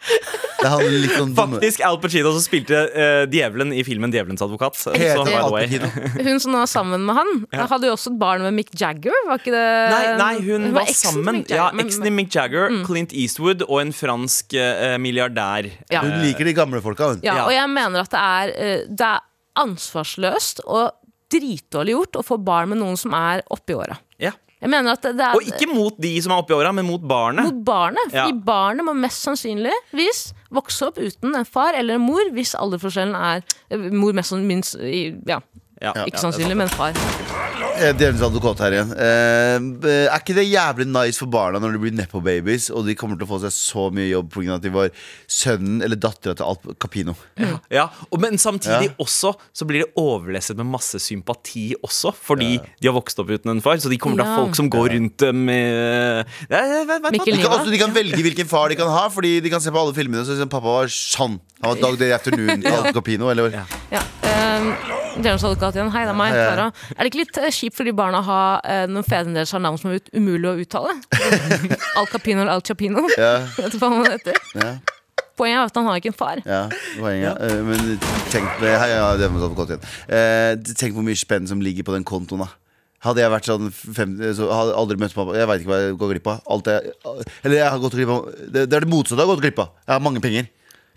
Det litt sånn. Faktisk Al Pacino som spilte uh, djevelen i filmen 'Djevelens advokat'. Så, by the way. Hun som nå er sammen med han, hadde jo også et barn med Mick Jagger, var ikke det? Nei, nei, hun, var, var sammen. Mick Ja, Eksen til Mick Jagger, Clint Eastwood og en fransk uh, milliardær. Ja. Hun liker de gamle folka, hun. Ja, Ja. og jeg mener at det er, uh, det er ansvarsløst og dritdårlig gjort å få barn med noen som er oppi åra. Jeg mener at det, er Og ikke mot de som er oppi åra, men mot barnet. mot barnet. Fordi Ja. barnet må mest sannsynligvis vokse opp uten en far eller en mor, hvis alderforskjellen er eh, Mor mest sannsynlig minst Ja, Ja. ikke sannsynlig, men far. Eh, Djevelens advokat her igjen. Eh, er ikke det jævlig nice for barna når de blir nepo-babies, og de kommer til å få seg så mye jobb pga. at de var sønnen eller dattera til Al Capino? Ja, og, Men samtidig Ja. også så blir det overlesset med masse sympati også, fordi de har vokst opp uten en far. Så de kommer til å ha folk som går rundt dem med Ja, vet. Mikkel De kan, Niva. de kan velge hvilken far de kan ha, Fordi de kan se på alle filmene. og Så at Pappa var sånn. Han var Dag Day Afternoon. Al Capino, eller Ja. Ja. Um, Djevelens advokat igjen. Hei, det er meg. Klara. Er det ikke litt eh, kjipt for de barna å ha uh, når fedrene deres har navn som er ut, umulig å uttale? Al Capino eller Al Chapino? Ja, Vet du hva han heter? ja, Poenget er at han har ikke en far. ja, poenget. Eh, men tenk Hei, ja, Djevelens godt igjen. Eh, tenk hvor mye spenn som ligger på den kontoen, da. Hadde jeg vært sånn fem, så hadde jeg aldri møtt pappa Jeg veit ikke hva jeg går glipp av. Alt jeg, eller jeg har gått glipp av det, det er det motsatte jeg har gått glipp av. Jeg har mange penger.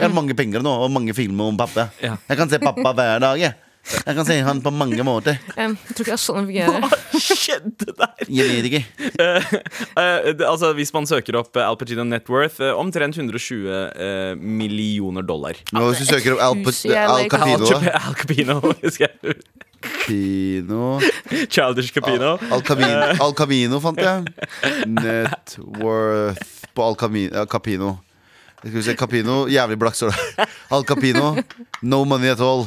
Jeg har mange penger nå, og mange filmer om pappa. Ja. Jeg kan se pappa hver dag. Jeg. Jeg kan si han på mange måter. Um, Jeg tror ikke det er sånn det fungerer. Hva skjedde der? Jeg vet ikke. Uh, det- altså, hvis man søker opp eh, Al Pacino net worth, eh, omtrent 120 eh, millioner dollar. Nå, hvis du søker opp Al, Al Capino da. Al Capino. husker jeg. Pino Childish Capino. Al Camino, Al Camino fant jeg. Net worth på Al Camino, Capino. Skal vi se, Capino, Jævlig blakk står det. Al Capino, no money at all.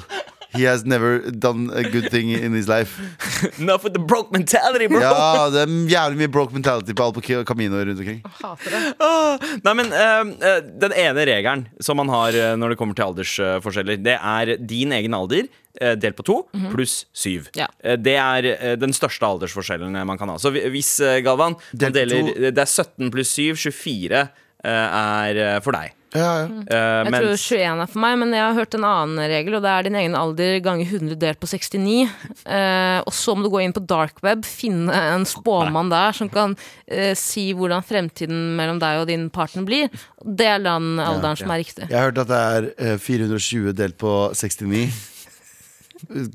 He has never done a good thing in his life. Enough with the broke mentality, bro! Ja, det er jævlig mye broke mentality på Al Camino rundt omkring. Hater det. Ah, Nei, men eh, Den ene regelen som man har eh, når det kommer til aldersforskjeller, det er din egen alder eh, delt på to pluss syv. Ja. Det er den største aldersforskjellen man kan ha. Så hvis, Galvan, deler, det er 17 pluss 7, 24 eh, er for deg. Ja, ja. Uh, Jeg tror 21 er for meg, men jeg har hørt en annen regel, og det er din egen alder ganger 100 delt på 69. Uh, og så må du gå inn på dark web, finne en spåmann der som kan uh, si hvordan fremtiden mellom deg og din partner blir. Det er den alderen som er riktig. Jeg har hørt at det er eh, 420 delt på 69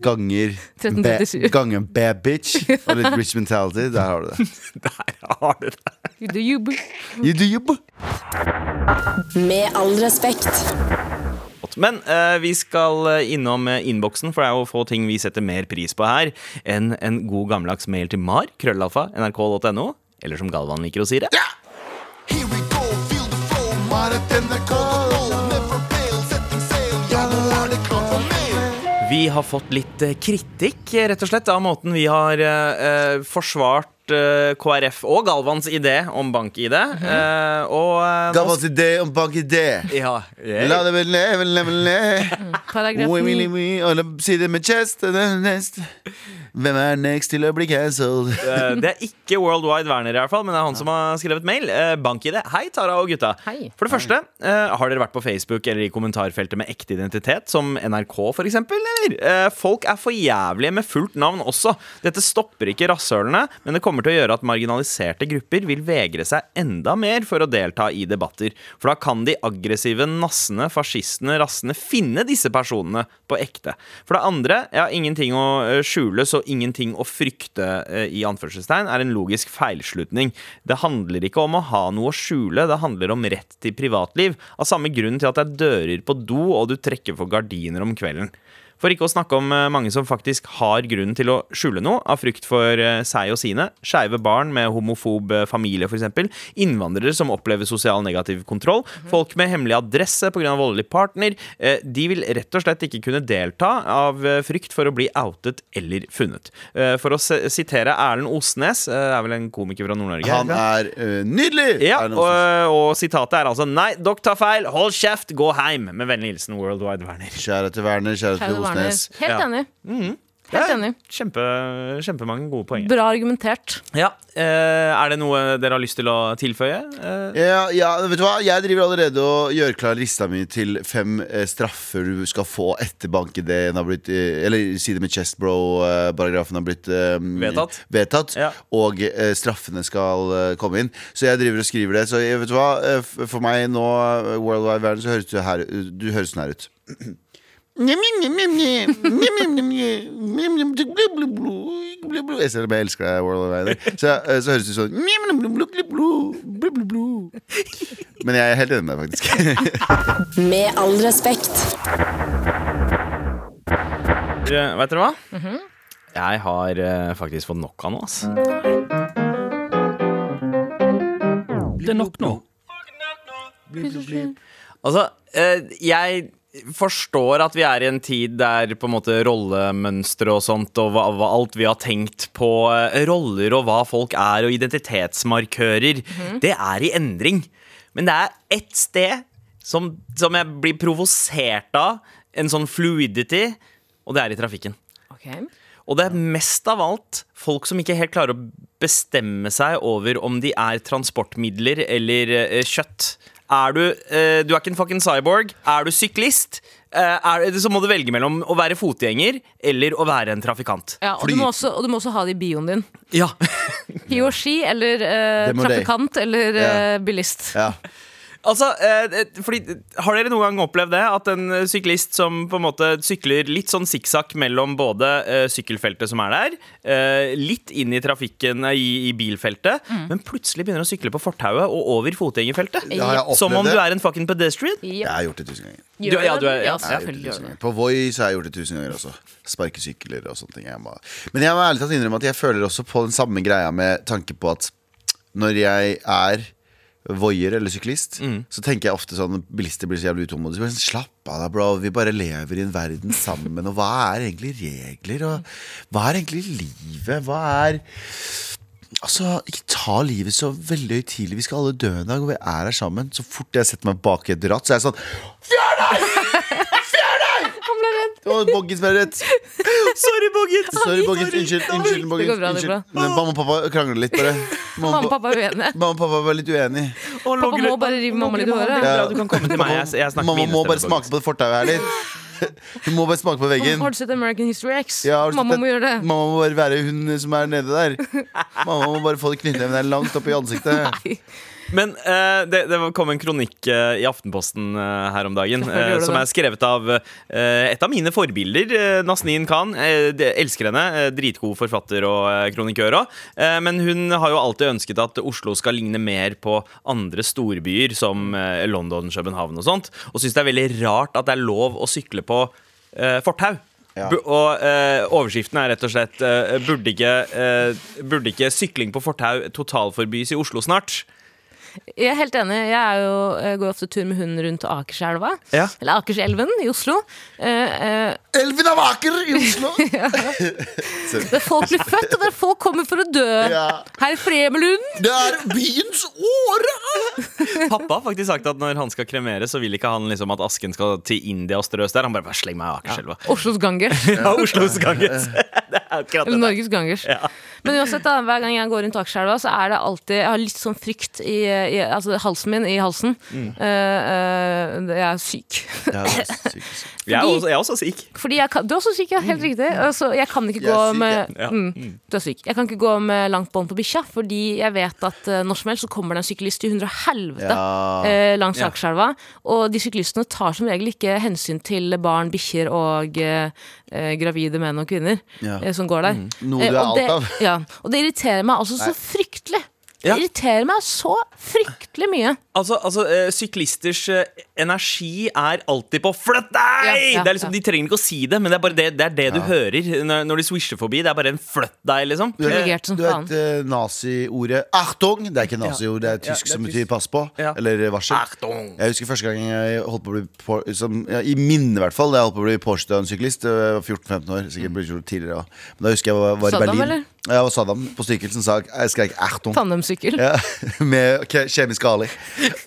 ganger 1337. Ganger bad bitch og litt rich mentality. Der har du det. der har du det. You do you, boo. You do you, boo. Med all respekt. Men eh, vi skal eh, innom eh, innboksen, for det er jo få ting vi setter mer pris på her enn en god gammeldags mail til mar, krøllalfa, nrk.no, eller som Galvan liker å si det. Here we go, feel the flow. Vi har fått litt eh, kritikk, rett og slett, av måten vi har eh, forsvart KrF og Galvans idé om bank-ID. eh, og eh, Gav idé om bank-ID! ja, La det vel leve, leve, leve. vel We, we, 9. we, si det med chest. nest. Hvem er next til å bli cancelled? Uh, Det er ikke Worldwide Werner, i hvert fall men det er han som har skrevet mail. Uh, Bank-ID. Hei, Tara og gutta. Hei. For det første, eh, har dere vært på Facebook eller i kommentarfeltet med ekte identitet, som NRK f.eks., eller? Eh, folk er for jævlige med fullt navn også. Dette stopper ikke rasshølene, men det kommer til å gjøre at marginaliserte grupper vil vegre seg enda mer for å delta i debatter. For da kan de aggressive nassene, fascistene, rassene finne disse personene på ekte. For det andre, ja, ingenting å eh, skjule, så ingenting å frykte eh, i anførselstegn er en logisk feilslutning. Det handler ikke om å ha noe å skjule, det handler om rett til privatliv. Av samme grunn til at det er dører på do, og du trekker for gardiner om kvelden. For ikke å snakke om eh, mange som faktisk har grunn til å skjule noe, av frykt for eh, seg og sine. Skeive barn med homofob eh, familie, f.eks. Innvandrere som opplever sosial negativ kontroll. Folk med hemmelig adresse pga. voldelig partner. De vil rett og slett ikke kunne delta av frykt for å bli outet eller funnet. For å sitere Erlend Osnes, er vel en komiker fra Nord-Norge? Han er uh, nydelig! Ja, og, og sitatet er altså Nei, dere tar feil, hold kjeft, gå heim. Med vennlig hilsen World Wide Werner. Kjære til Werner, kjære Kjære til Werner. Osnes. Helt Ja. enig. Mhm. Helt enig. Kjempe, kjempemange gode poeng. Bra argumentert. Ja, eh, Er det noe dere har lyst til å tilføye? Eh, Ja, ja, vet du hva? Jeg driver allerede og gjør klar lista mi til fem eh, straffer du skal få etter bank-ID-en har blitt Eller si det med chest bro-paragrafen har blitt Vedtatt. vedtatt Ja. Og straffene skal komme inn. Så jeg driver og skriver det. Så vet du hva? For meg nå, World Wide Verden, så høres du, her, du høres sånn her ut. Jeg ser om jeg elsker deg, World of Rider. Så, eh, så høres det sånn Men jeg er helt enig med deg, faktisk. Med all respekt. eh, vet dere hva? Jeg har eh, faktisk fått nok av noe. ass. Det er nok nå. Altså, eh, jeg forstår at vi er i en tid der på en måte rollemønstre og sånt, og hva, hva alt vi har tenkt på eh, roller og hva folk er, og identitetsmarkører, det er i endring. Men det er ett sted som, som jeg blir provosert av, en sånn fluidity, og det er i trafikken. Okay. Og det er mest av alt folk som ikke helt klarer å bestemme seg over om de er transportmidler eller eh, kjøtt. Er du eh, Du er ikke en fucking cyborg. Er du syklist, eh, er, så må du velge mellom å være fotgjenger eller å være en trafikant. Ja, og, du må også, og du må også ha det i bioen din. Ja. He or she, eller eh, Det må de. trafikant, eller eh, bilist. Ja. Altså, eh, fordi, Har dere noen gang opplevd det? At en eh, syklist som på en måte sykler litt sånn sikksakk mellom både eh, sykkelfeltet som er der, eh, litt inn i trafikken eh, i, i bilfeltet, men plutselig begynner å sykle på fortauet og over fotgjengerfeltet? Ja, Som om du er en fucking pedestrian? Jeg har gjort det tusen ganger. Du- ja, du er- ja, ja, ja. Jeg har gjort det selvfølgelig gjør det. På Voi så har jeg gjort det tusen ganger også. Sparkesykler og sånne ting. Jeg må. Men jeg må ærlig talt innrømme at jeg føler også på den samme greia med tanke på at når jeg er voier eller syklist, så tenker jeg ofte sånn bilister blir så jævlig utålmodige. Sånn, Slapp av, da, bro. Vi bare lever i en verden sammen. Og hva er egentlig regler? Og hva er egentlig livet? Hva er Altså, Ikke ta livet så veldig høytidelig. Vi skal alle dø en dag, og vi er her sammen. Så fort jeg setter meg bak et ratt, så er jeg sånn Fjern deg! Fjern Boggins rett. Sorry, Boggins. Sorry, Boggins. Unnskyld. unnskyld Det Boggis. går bra, det går Unnskyld. Men Mamma og pappa krangler litt, bare. Mamma og pappa er uenige. Mamma og pappa var litt uenige. Pappa må bare rive mamma litt i håret. Ja. Du kan komme til meg. Jeg, jeg snakker Mamma mine må stemmer, bare smake på det fortauet her litt. Hun må bare smake på veggen. Har du sett American History X? Ja, har du sett Mamma det? må gjøre det. Mamma må bare være hun som er nede der. Mamma må bare få det knyttneven der langt opp i ansiktet. Nei. Men uh, det, det kom en kronikk uh, i Aftenposten uh, her om dagen som er skrevet av eh, et av mine forbilder, Nasneen Khan. Eh, det- elsker henne. Dritgod forfatter og eh, kronikør òg. Men hun har jo alltid ønsket at Oslo skal ligne mer på andre storbyer, som London, København og sånt. Og syns det er veldig rart at det er lov å sykle på eh, fortau. Ja. Og eh, overskriften er rett og slett eh, burde, ikke, eh, burde ikke sykling på fortau totalforbys i Oslo snart? Jeg er helt enig. Jeg, er jo, jeg går ofte tur med hunden rundt Akerselva. Ja. Eller Akerselven i Oslo. Uh, uh, Elven av Aker i Oslo! der folk blir født, og der folk kommer for å dø. Ja. Herr Fremelund. Det er byens åre! Pappa har faktisk sagt at når han skal kremere, så vil ikke han liksom at asken skal til India og strøs der. Han bare, bare sleng meg i Akerselva. Oslos Gangers. Ja, Oslos Gangers. det er akkurat Eller det. Norges Gangers. Men uansett, da, hver gang jeg går rundt Akerselva, så er det alltid Jeg har litt sånn frykt i, i altså halsen min, i halsen. Mm. Uh, eh, jeg er syk. Ja, er syk, syk. fordi, Jeg er også, jeg er også syk. Fordi jeg kan, du er også syk, ja. Helt riktig. Altså, jeg kan ikke Jeg gå syk, med Ja. mm, Du er syk. Jeg kan ikke gå med langt bånd på bikkja, fordi jeg vet at uh, når som helst så kommer det en syklist i hundre og helvete Ja. uh, langs Ja. Akerselva. Og de syklistene tar som regel ikke hensyn til barn, bikkjer og gravide menn og kvinner Ja. som går der. Noe du er alt av. Ja, og det irriterer meg altså så fryktelig. Ja. irriterer meg så fryktelig mye. Altså, altså uh, Syklisters uh, energi er alltid på 'flytt deg!' Ja, ja, det er liksom, ja. De trenger ikke å si det, men det er bare det, det, er det du hører når, når de swisher forbi. Det er bare en 'flytt deg', liksom. Du vet, du vet eh, naziordet 'Achtung'? Det er ikke naziord, det er Ja, tysk det er som betyr 'pass på'. Ja. Eller varsel. Achtung. Jeg husker første gang jeg holdt på å bli på, som, ja, I minne, i hvert fall. da Jeg holdt på å bli påkjørt av en syklist. Jeg var 14-15 år. Sikkert ble gjort tidligere også. Men da husker jeg var, var i Berlin. eller? Ja, Jeg var Saddam på stykkelsen sa jeg skrek 'Achtung'. Tandemsykkel. Ja, med ke- kjemisk Ali.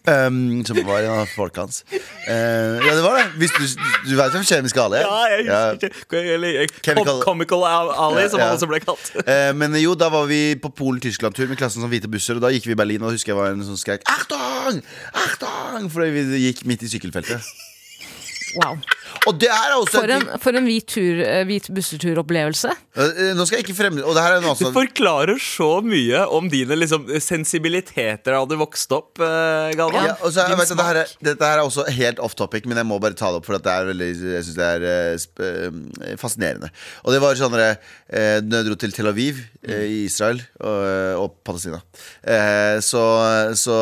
Um, som var en av folka hans. Uh, ja, det var det. Hvis du, du vet hvem kjemisk Ali er? Ja, jeg husker ikke Eller eh, Chemical- Com Comical Ali, som Ja, han også ble kalt. Uh, men jo, da var vi på Polen-Tyskland-tur med klassen som hvite busser. Og da gikk vi i Berlin, og husker jeg var en som skrek 'Achtung! Achtung!' Fordi vi gikk midt i sykkelfeltet. Wow. Og det er også For en, for en hvit, tur, eh, hvit busseturopplevelse. Eh, Nå skal jeg ikke fremme Og det her er noe Du forklarer så mye om dine liksom, sensibiliteter da du vokste opp, uh, Galvan. ja, og så, jeg vet, at her er. Dette her er også helt off topic, men jeg må bare ta det opp. For at det er veldig, jeg synes det er eh, sp eh, fascinerende. Og det var sånn eh, Når jeg dro til Tel Aviv eh, i Israel og, og Palestina, eh, så, så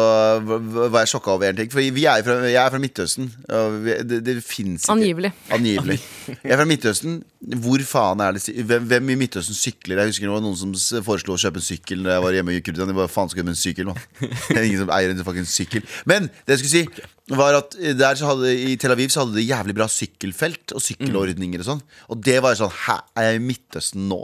var jeg sjokka over en ting. For vi er fra, jeg er fra Midtøsten. Og vi, det, det fins ikke Angivelig. Angivelig. Jeg er fra Midtøsten. Hvor faen er det Hvem, hvem i Midtøsten sykler? Jeg husker det var noen som foreslo å kjøpe en sykkel Da jeg var hjemme i Kurdistan. Hva faen skal jeg med en sykkel, mann? Er ingen som eier en fucking sykkel. Men det jeg skulle si, var at der så hadde, i Tel Aviv så hadde de jævlig bra sykkelfelt og sykkelordninger og sånn. Og det var sånn Hæ, er jeg i Midtøsten nå?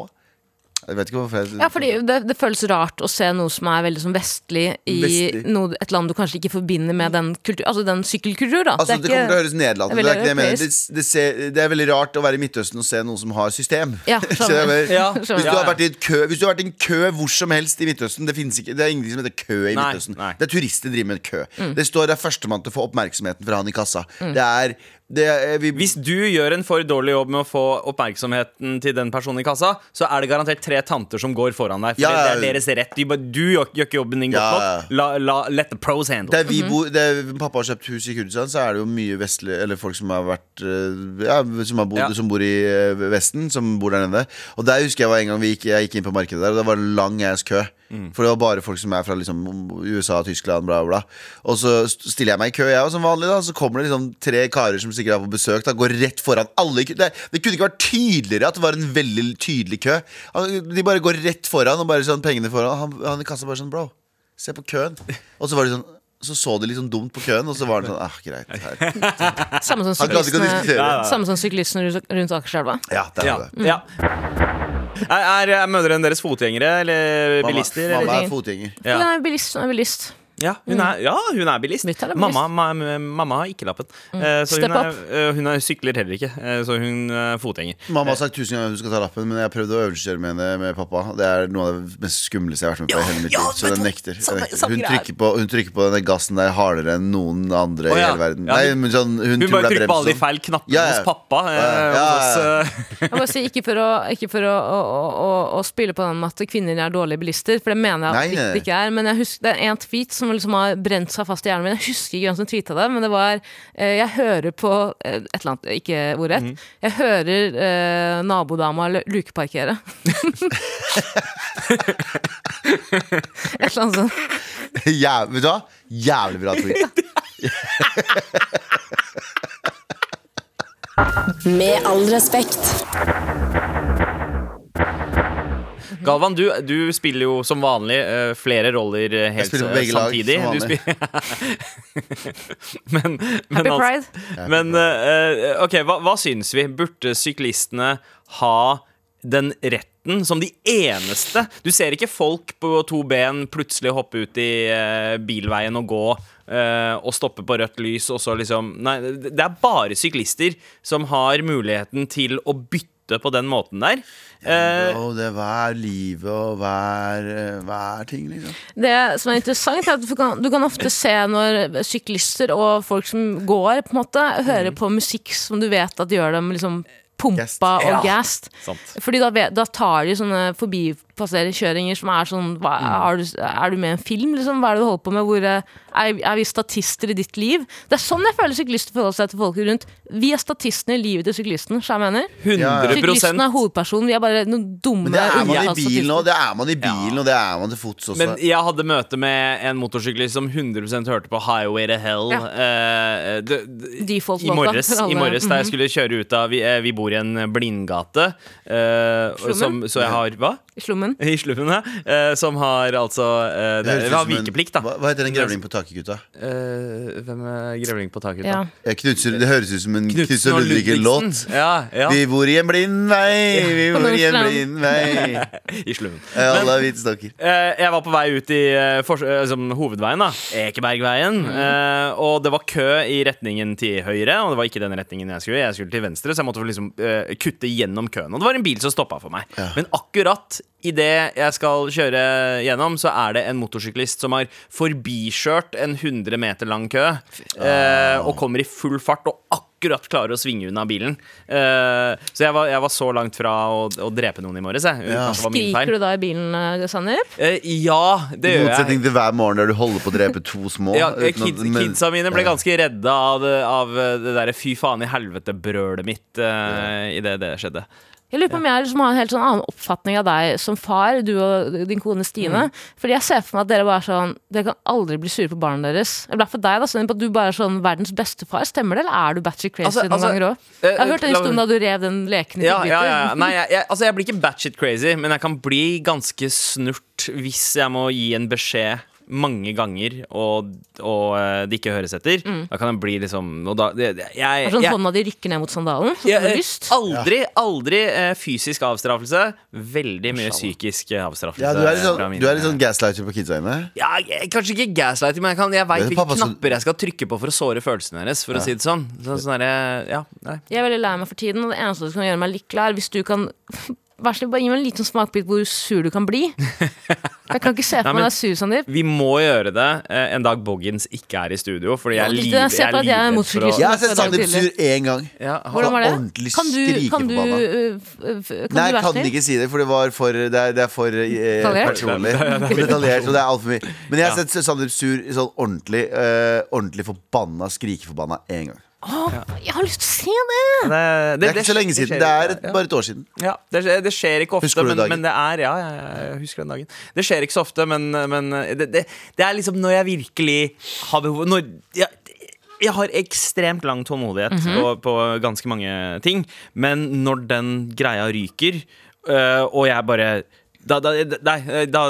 Jeg vet ikke hvorfor jeg Ja, fordi det, det føles rart å se noe som er veldig sånn vestlig i Vestlig. noe, et land du kanskje ikke forbinder med den kultur, altså den sykkelkultur. Da. Altså, det, kommer til å høres det nedlatende det ut. Det, er ikke det, jeg mener. det, det, ser, det er veldig rart å være i Midtøsten og se noe som har system. Ja, Hvis, du har vært i et kø, hvis du har vært i en kø hvor som helst i Midtøsten Det, ikke, det er ingenting som heter kø i Midtøsten. nei. Det er turister driver med en kø. Mm. Det står det er førstemann til å få oppmerksomheten fra han i kassa. Det er Det er, vi, Hvis du gjør en for dårlig jobb med å få oppmerksomheten til den personen i kassa, så er det garantert tre tanter som går foran deg. For Ja, det er deres rett. Du, du gjør, ikke jobben din godt Ja, ja. nok. La, la, let the pros handle. der vi bor, der pappa har kjøpt hus i Kurdistan, så er det jo mye vestlige Eller folk som har vært eh, Ja, som, har bodd, Ja. som bor i eh, Vesten, som bor der nede. Og der husker jeg var en gang vi gikk, jeg gikk inn på markedet der, og det var en lang ass kø. Mm. For det var bare folk som er fra liksom, USA, Tyskland, bla, bla. Og så stiller jeg meg i kø, jeg, òg, som vanlig, da. Så kommer det liksom tre karer som sikkert er på besøk, da, går rett foran alle. Det, det kunne ikke vært tydeligere at det var en veldig tydelig kø. De bare går rett foran, og bare sånn pengene foran. Han, han i kassa bare sånn, bro, se på køen. Og så var de sånn så så de litt sånn dumt på køen, og så var det sånn ah, greit. Her. Samme som syklistene, rundt- Akerselva. Ja, der er det. ja. Er, er, er mødrene deres fotgjengere eller bilister? mamma Eller? er fotgjenger. Ja. Er bilist. Er bilist. Ja, hun er, ja, hun er bilist. Er bilist. Mamma, ma, mamma har ikke lappen. Mm. så hun, er, eh, hun er, sykler heller ikke, eh, så hun er fotgjenger. Mamma har sagt tusen ganger at hun skal ta lappen, men jeg har prøvd å øvelseskjøre med henne med pappa. Det er noe av det mest skumleste jeg har vært med på i hele mitt ja, liv. Så den nekter. Samme- samme Hun, trykker på, hun trykker på denne gassen der hardere enn noen andre Å, i hele verden. Nei, hun- men sånn, hun, Hun bare er trykker på alle de feil knappene Ja, ja. hos pappa. Eh, Ja, ja, ja. eh, Jeg må si, ikke for, å, ikke for å, å, å, å spille på den med at kvinner er dårlige bilister, for det mener jeg at de det ikke er. Men jeg husker, det er en tweet som liksom har brent seg fast i hjernen min. Jeg husker ikke hvem som tweeta det, men det var eh, Jeg hører på eh, et eller annet, ikke ordrett. Mm. Jeg hører eh, nabodama lukeparkere. et eller annet sånt. Ja, Vet du hva? Jævlig bra tweet. Med all respekt. Galvan, du, du spiller jo som vanlig uh, flere roller uh, helt spiller på eh, begge lag, som vanlig. men, men, Happy altså- pride. men uh, ok, hva, hva syns vi? Burde syklistene ha den retten som de eneste Du ser ikke folk på to ben plutselig hoppe ut i bilveien og gå og stoppe på rødt lys og så liksom Nei, det er bare syklister som har muligheten til å bytte på den måten der. Ja, Og det er hver livet og hver, eh, hver ting, liksom. Det som er interessant, er at du kan, du kan ofte se når syklister og folk som går, på en måte, hører på musikk som du vet at gjør dem liksom pumpa og Ja. gassed. Fordi da, da tar de sånne forbipasserkjøringer som er sånn hva, er, du, er du med i en film, liksom? Hva er det du holder på med? Hvor eh, er, er vi statister i ditt liv? Det er sånn jeg føler syklister forholder seg til folk rundt. Vi er statistene i livet til syklisten, så jeg mener? 100 Syklisten er hovedpersonen, vi er bare noen dumme Men det er man i bilen òg. Det er man i bilen, og det er man til fots også. Men jeg hadde møte med en motorsyklist som 100% hørte på Highway to Hell. Ja. uh, de, de, I morges, i morges da jeg Mhm. skulle kjøre ut av Vi, eh, vi bor i en blindgate. eh, som, så jeg har Hva? I slummen. I Slummen, ja. Eh, som har altså eh, det, det Vi har vikeplikt, da. Hva, hva heter den grevling på taket, gutta? Eh, hvem er grevling på taket? Ja. da? Eh, Knutser, det høres ut som en Knutsen Knutsen og Ludvig-låt. Ludvigsen. Ja, ja. Vi bor i en blind vei, vi bor i en blind vei. I Slummen. Alle har hvite stokker. Eh, jeg var på vei ut i eh, fors- eh, som hovedveien, da. Ekebergveien. eh, og det var kø i retningen til høyre, og det var ikke den retningen jeg skulle. Jeg skulle til venstre, så jeg måtte liksom eh, kutte gjennom køen. Og det var en bil som stoppa for meg. Men akkurat idet jeg skal kjøre gjennom, så er det en motorsyklist som har forbikjørt en 100 meter lang kø, eh, og kommer i full fart og akkurat klarer å svinge unna bilen. Uh, så jeg var, jeg var så langt fra å, å drepe noen i morges, Ja. det. Skriker du da i bilen, Sander? Sanner? Eh, ja, det gjør jeg. I motsetning til hver morgen der du holder på å drepe to små. Ja, uten at- men- kidsa mine ble Ja. ganske redda av det, av det derre fy faen i helvete-brølet mitt uh, idet det skjedde. Jeg lurer på om jeg liksom har en helt sånn annen oppfatning av deg som far, du og din kone Stine. Fordi jeg ser for meg at dere bare er sånn Dere kan aldri bli sure på barna deres. Jeg ble for deg da, sånn at du bare er sånn verdens beste far. Stemmer det, eller er du batchy crazy Altså- noen altså, ganger òg? eh, Jeg har hørt den historien da du rev den leken i Ja, ja, ja. Nei, jeg, jeg, altså jeg blir ikke batshit crazy, men jeg kan bli ganske snurt hvis jeg må gi en beskjed mange ganger, og, og eh, det ikke høres etter. Da kan jeg bli liksom og da, jeg, jeg, jeg, er sånn jeg, hånda di rykker ned mot sandalen. Sånn jeg, eh, lyst. aldri, aldri eh, fysisk avstraffelse. Veldig mye psykisk avstraffelse. Ja, du er litt sånn, mine- du er litt sånn gaslighter på kidsa dine. Ja, kanskje ikke gaslighter, men jeg, kan, jeg veit hvilke pappa knapper jeg skal trykke på for å såre følelsene deres. For å si det sånn, så, sånn der, ja, nei. Jeg er veldig lei meg for tiden, og det eneste som kan gjøre meg lykkelig, er hvis du kan vær så snill, bare gi meg en liten smakbit hvor sur du kan bli. Jeg kan ikke se for meg deg sur, Sandeep. Vi må gjøre det eh, en dag Boggins ikke er i studio. Fordi jeg er at jeg er livredd motorsyklist. Jeg har sett Sandeep sur én gang. Ja, Hvordan var det? ordentlig Kan du, kan du, skrikeforbanna. øh, f- kan Nei, du jeg være kan snill? ikke si det, for det, var for, det, er, det er for eh, Detaljert? personlig. For detaljert, og det er altfor mye. Men jeg har sett Sandeep sur sånn ordentlig eh, Ordentlig forbanna, skrikeforbanna én gang. Åh, jeg har lyst til å se det! Det, Det er ikke så lenge siden. Det er et, bare et år siden. Ja, det, skjer- det skjer ikke ofte, Husker du men, dagen? men det er Ja, ja, ja, jeg husker den dagen. Det skjer ikke så ofte, men, men det, det, det er liksom når jeg virkelig har behov Når jeg, jeg har ekstremt lang tålmodighet på, på ganske mange ting, men når den greia ryker, øh, og jeg bare da, da, nei, da,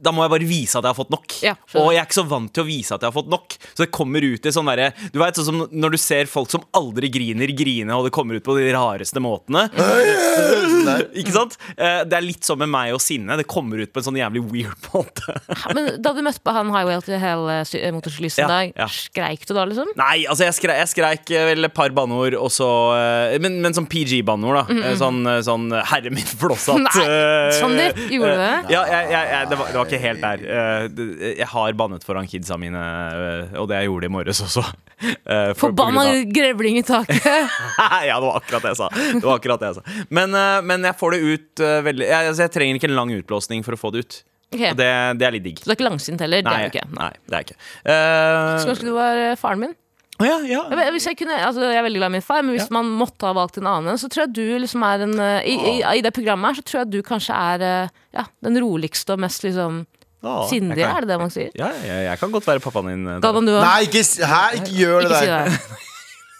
da må jeg bare vise at jeg har fått nok. Ja, og jeg er ikke så vant til å vise at jeg har fått nok. Så det kommer ut i sånn derre Du veit sånn som når du ser folk som aldri griner, grine, og det kommer ut på de rareste måtene. Sånn. Ikke sant? Eh, Det er litt sånn med meg og sinne. Det kommer ut på en sånn jævlig weird måte. Men da du møtte på han Highway til hele sy- motorsyklisten Ja, dag, ja. skreik du da, liksom? Nei, altså jeg skreik, jeg skreik eh, vel et par banneord, og så eh, Men, men sånn PG-banneord, da. Eh, Sånn, eh, sånn eh, 'herre min flåsatt. Nei, eh, Sandeep, gjorde du det? Ja, jeg, jeg, jeg, det, var, det var ikke helt der. Eh, Jeg har bannet foran kidsa mine, eh, og det jeg gjorde i morges også. Eh, for- Forbanna av- grevling i taket! ja, det var akkurat det jeg sa. Det var akkurat det jeg sa. Men, eh, men jeg får det ut eh, veldig jeg, altså, jeg trenger ikke en lang utblåsning for å få det ut. Okay. Det, det er litt digg. Så du er ikke langsint heller? Det Nei, er du ikke. nei, det er ikke. Uh, Skulle ønske du var eh, faren min. Ja, ja. Jeg, hvis jeg, kunne, altså, jeg er veldig glad i min far, men hvis man måtte ha valgt en annen, så tror jeg du liksom er en eh, i, i, I det programmet her så tror jeg du kanskje er eh, ja, den roligste og mest liksom Å, Sindig, kan- er det det man sier? Ja, jeg, jeg kan godt være pappaen din. eh, Galvan, du òg? Nei, ikke, hæ, ikke gjør det Ikke si det.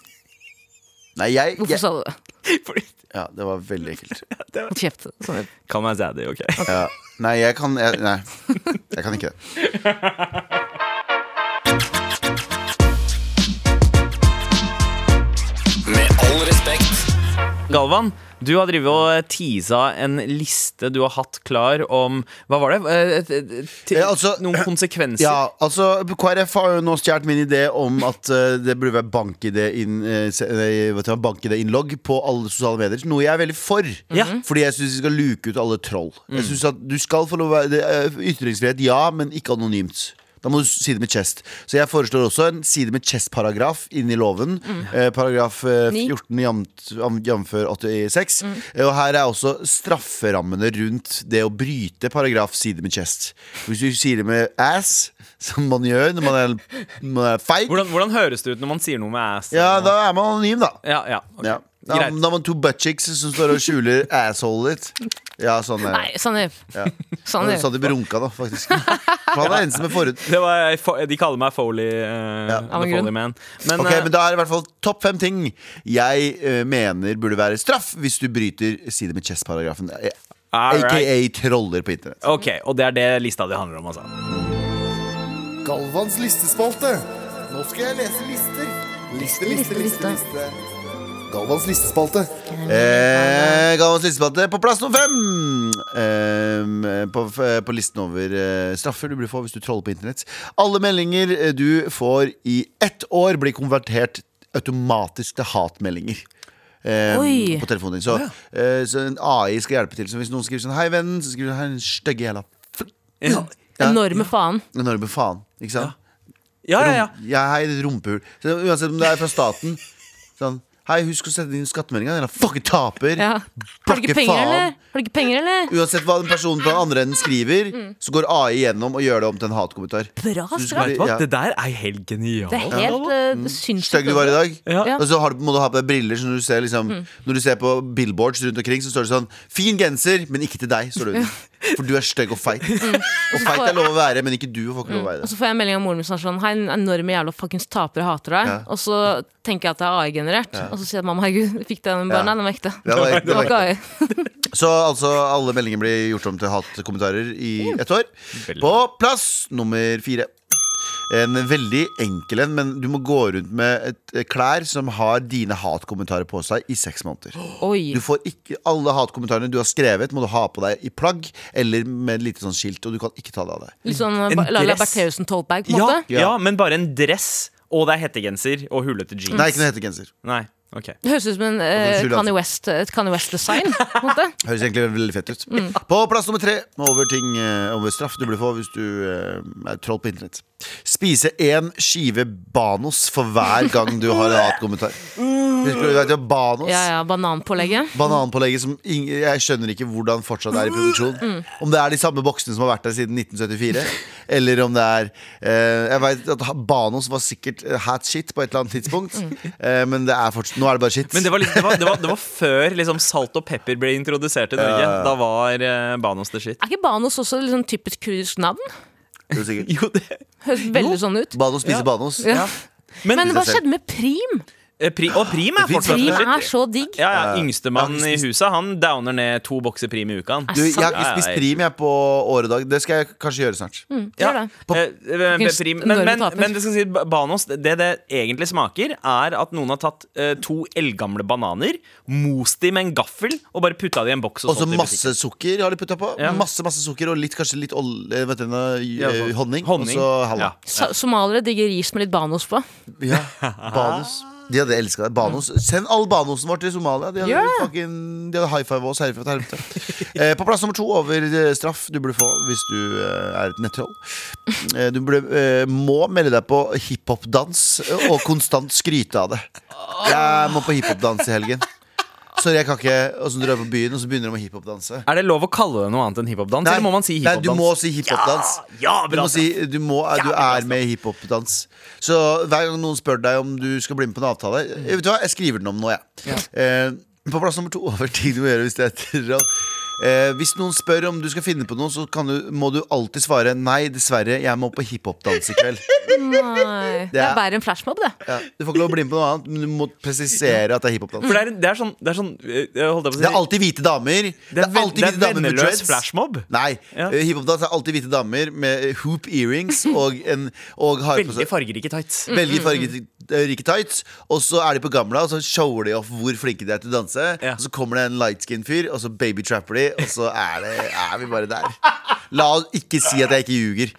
Nei, jeg, Hvorfor jeg sa du det? Fordi- Ja, det var veldig ekkelt. Kjeft. Sånn. Kall meg Zaddy, OK? Ja. Nei, jeg kan jeg, Nei, jeg kan ikke det. Galvan, du har drevet og teasa en liste du har hatt klar om Hva var det? Eh, et- altså- Noen konsekvenser? Ja, altså KrF har jo nå stjålet min idé om at uh, det burde være bank-ID inn, eh, eh, du hva, bank-ID-innlogg på alle sosiale medier. Noe jeg er veldig for. Ja. Fordi jeg syns vi skal luke ut alle troll. Jeg synes at Du skal få lov å være Ytringsfrihet, ja, men ikke anonymt. Da må du si det med chest. Så jeg foreslår også en si det med chest-paragraf Inni i loven. Eh, paragraf eh, 14 jam- jf. 86. Eh, Og her er også strafferammene rundt det å bryte paragraf si det med chest. Hvis du sier det med ass, som man gjør når man er, man er feig, Hvordan, hvordan høres det ut når man sier noe med ass? ja, da er man anonym, da. ja, ja, ok. Ja. Da, da man to buttchicks som står og skjuler assholet ditt. Ja, sånn er Nei, det. Sandeep. Ja. Sandeep. Sånn de runka, da, faktisk. For han er eneste med forhud. Det var, de kaller meg Foley, uh, Ja. Foley Man. Men, okay, eh, men Da er det i hvert fall topp fem ting jeg uh, mener burde være straff hvis du bryter si det med chess-paragrafen. Aka right. Troller på internett. Ok, Og det er det lista di handler om, altså. Galvans listespalte. Nå skal jeg lese lister. Liste, liste, liste, liste. Galvans listespalte. Eh, Galvans listespalte på plass nummer fem! Eh, på, på listen over eh, straffer du blir få hvis du troller på internett. Alle meldinger eh, du får i ett år, blir konvertert automatisk til hatmeldinger. Eh, Oi. på telefonen din. Så, eh, så en AI skal hjelpe til. Så hvis noen skriver sånn 'Hei, vennen', så skriver du 'Hei, en stygge jævla f-». Ja. Enorme faen. Enorme faen. Ikke sant? Ja, ja, ja. Ja, hei, rumpehull. Så Uansett om det er fra staten. Sånn Hei, husk å sette inn skattemeldinga. Eller fucking taper. Ja. Har du ikke penger, faen. eller? Har du ikke penger, eller? Uansett hva den personen på den andre enden skriver, så går AI gjennom og gjør det om til en hatkommentar. Bra straff. Ja. Det der er helt genialt. Det er helt uh, sinnssykt. Stygg du var i dag. Ja. Ja. Og så har du, må du ha på deg briller, så når du ser, liksom, når du ser på billboards rundt omkring, så står det sånn 'Fin genser, men ikke til deg'. Står det under. For du er stygg og feit. Og feit er lov å være, men ikke du får ikke lov å være det. Og så får jeg en melding av moren min som er sånn Hei, en enorme jævla fuckings taper hater deg. Ja. Og så tenker jeg at det er AI-generert. Og så sier jeg mamma, herregud, fikk den bare? Ja. Nei, den var ekte. Det var- det Det var var ikke AI. Så altså, alle meldinger blir gjort om til hatkommentarer i ett år. Veldig. På plass nummer fire. En veldig enkel en, men du må gå rundt med et eh, klær som har dine hatkommentarer på seg i seks måneder. Oi. Du får ikke Alle hatkommentarene du har skrevet, må du ha på deg i plagg eller med et lite sånn skilt, og du kan ikke ta det av deg. Litt sånn En uh, Laila dress. Bertheussen tote-bag, på Ja, ja, men bare en dress, og det er hettegenser og hullete jeans. Nei, ikke noe hettegenser. Nei. Ok. Det høres ut som en eh, Unnskyld, Kanye. West, et Kanye West-design. på en måte. Høres egentlig veldig fett ut. Mm. På plass nummer tre over ting eh, over straff du blir få hvis du eh, er troll på internett. Spise én skive Banos for hver gang du har en hatkommentar. Husker du vet Banos? Ja, ja, Bananpålegget. Bananpålegget som ing- Jeg skjønner ikke hvordan fortsatt er i produksjon. Mm. Om det er de samme boksene som har vært der siden 1974, eller om det er eh, Jeg vet at Banos var sikkert eh, hat shit på et eller annet tidspunkt, Mm. eh, men det er fortsatt, nå er det bare shit. Men det var, litt, det var, det var, det var før liksom, salt og pepper ble introdusert i Norge. Da var eh, Banos the shit. Er ikke Banos også et liksom typisk kurdisk navn? Det er sikkert. Jo, det Høres veldig sånn ut. Banos spiser Banos. Ja. Men, Men hva skjedde med Prim? Eh, pri, Og Prim er fortsatt Prim er så digg. Ja, ja, Yngstemann i huset Han downer ned to bokser Prim i uka. Du, jeg har ikke spist Ja, ja. prim jeg på åredag. Det skal jeg kanskje gjøre snart. Gjør det. Eh, eh, Prim. Men, men, men det, skal si, Banos, det det egentlig smaker, er at noen har tatt uh, to eldgamle bananer, most de med en gaffel og bare putta de i en boks. Og så masse sukker har de putta på. Ja. Masse masse sukker Og litt, kanskje litt olje, vet du, Ja, eh, sånn. honning. Honning. Og så halla. Ja. Somaliere digger ris med litt Banos på. Ja. Banos. De hadde elska det. Banos. Send all banosen vår til Somalia. De hadde, yeah. fucking, de hadde high five oss herfra til helvete. Eh, på plass nummer to over eh, straff du burde få hvis du eh, er et nettroll. Eh, du burde, eh, må melde deg på hiphopdans og konstant skryte av det. Jeg må på hiphopdans i helgen. Sorry, jeg kan ikke Og så drar jeg på byen, og så begynner de å hiphop-danse. Er det lov å kalle det noe annet enn hiphop-dans? Eller må man si Nei, du må si hiphopdans Ja, Ja, Du bra må si du, må, du er med i hiphop-dans. Så hver gang noen spør deg om du skal bli med på en avtale eh, Vet du hva, jeg skriver den om nå, jeg. Eh, på plass nummer to over ting du må gjøre hvis det er terror. Eh, hvis noen spør om du skal finne på noe, så kan du, må du alltid svare nei, dessverre, jeg må på hiphop-dans i kveld. Nei. Det er- bare en enn flashmob, det. Ja, du får ikke lov å bli med på noe annet, men du må presisere at det er hiphop-dans. For det er, det er sånn, det er sånn eh, si Det er alltid hvite damer. Det er alltid det er hvite damer med dreads. flashmob. Nei, Ja. eh, hiphop-dans er alltid hvite damer med hoop earrings og, en, og har Veldig fargerike tights. Veldig fargerike tights. Og så er de på Gamla, og så shower de off hvor flinke de er til å danse. Ja. Og så kommer det en lightskin-fyr, og så babytrapper de, og så er, det, er vi bare der. La oss ikke si at jeg ikke ljuger.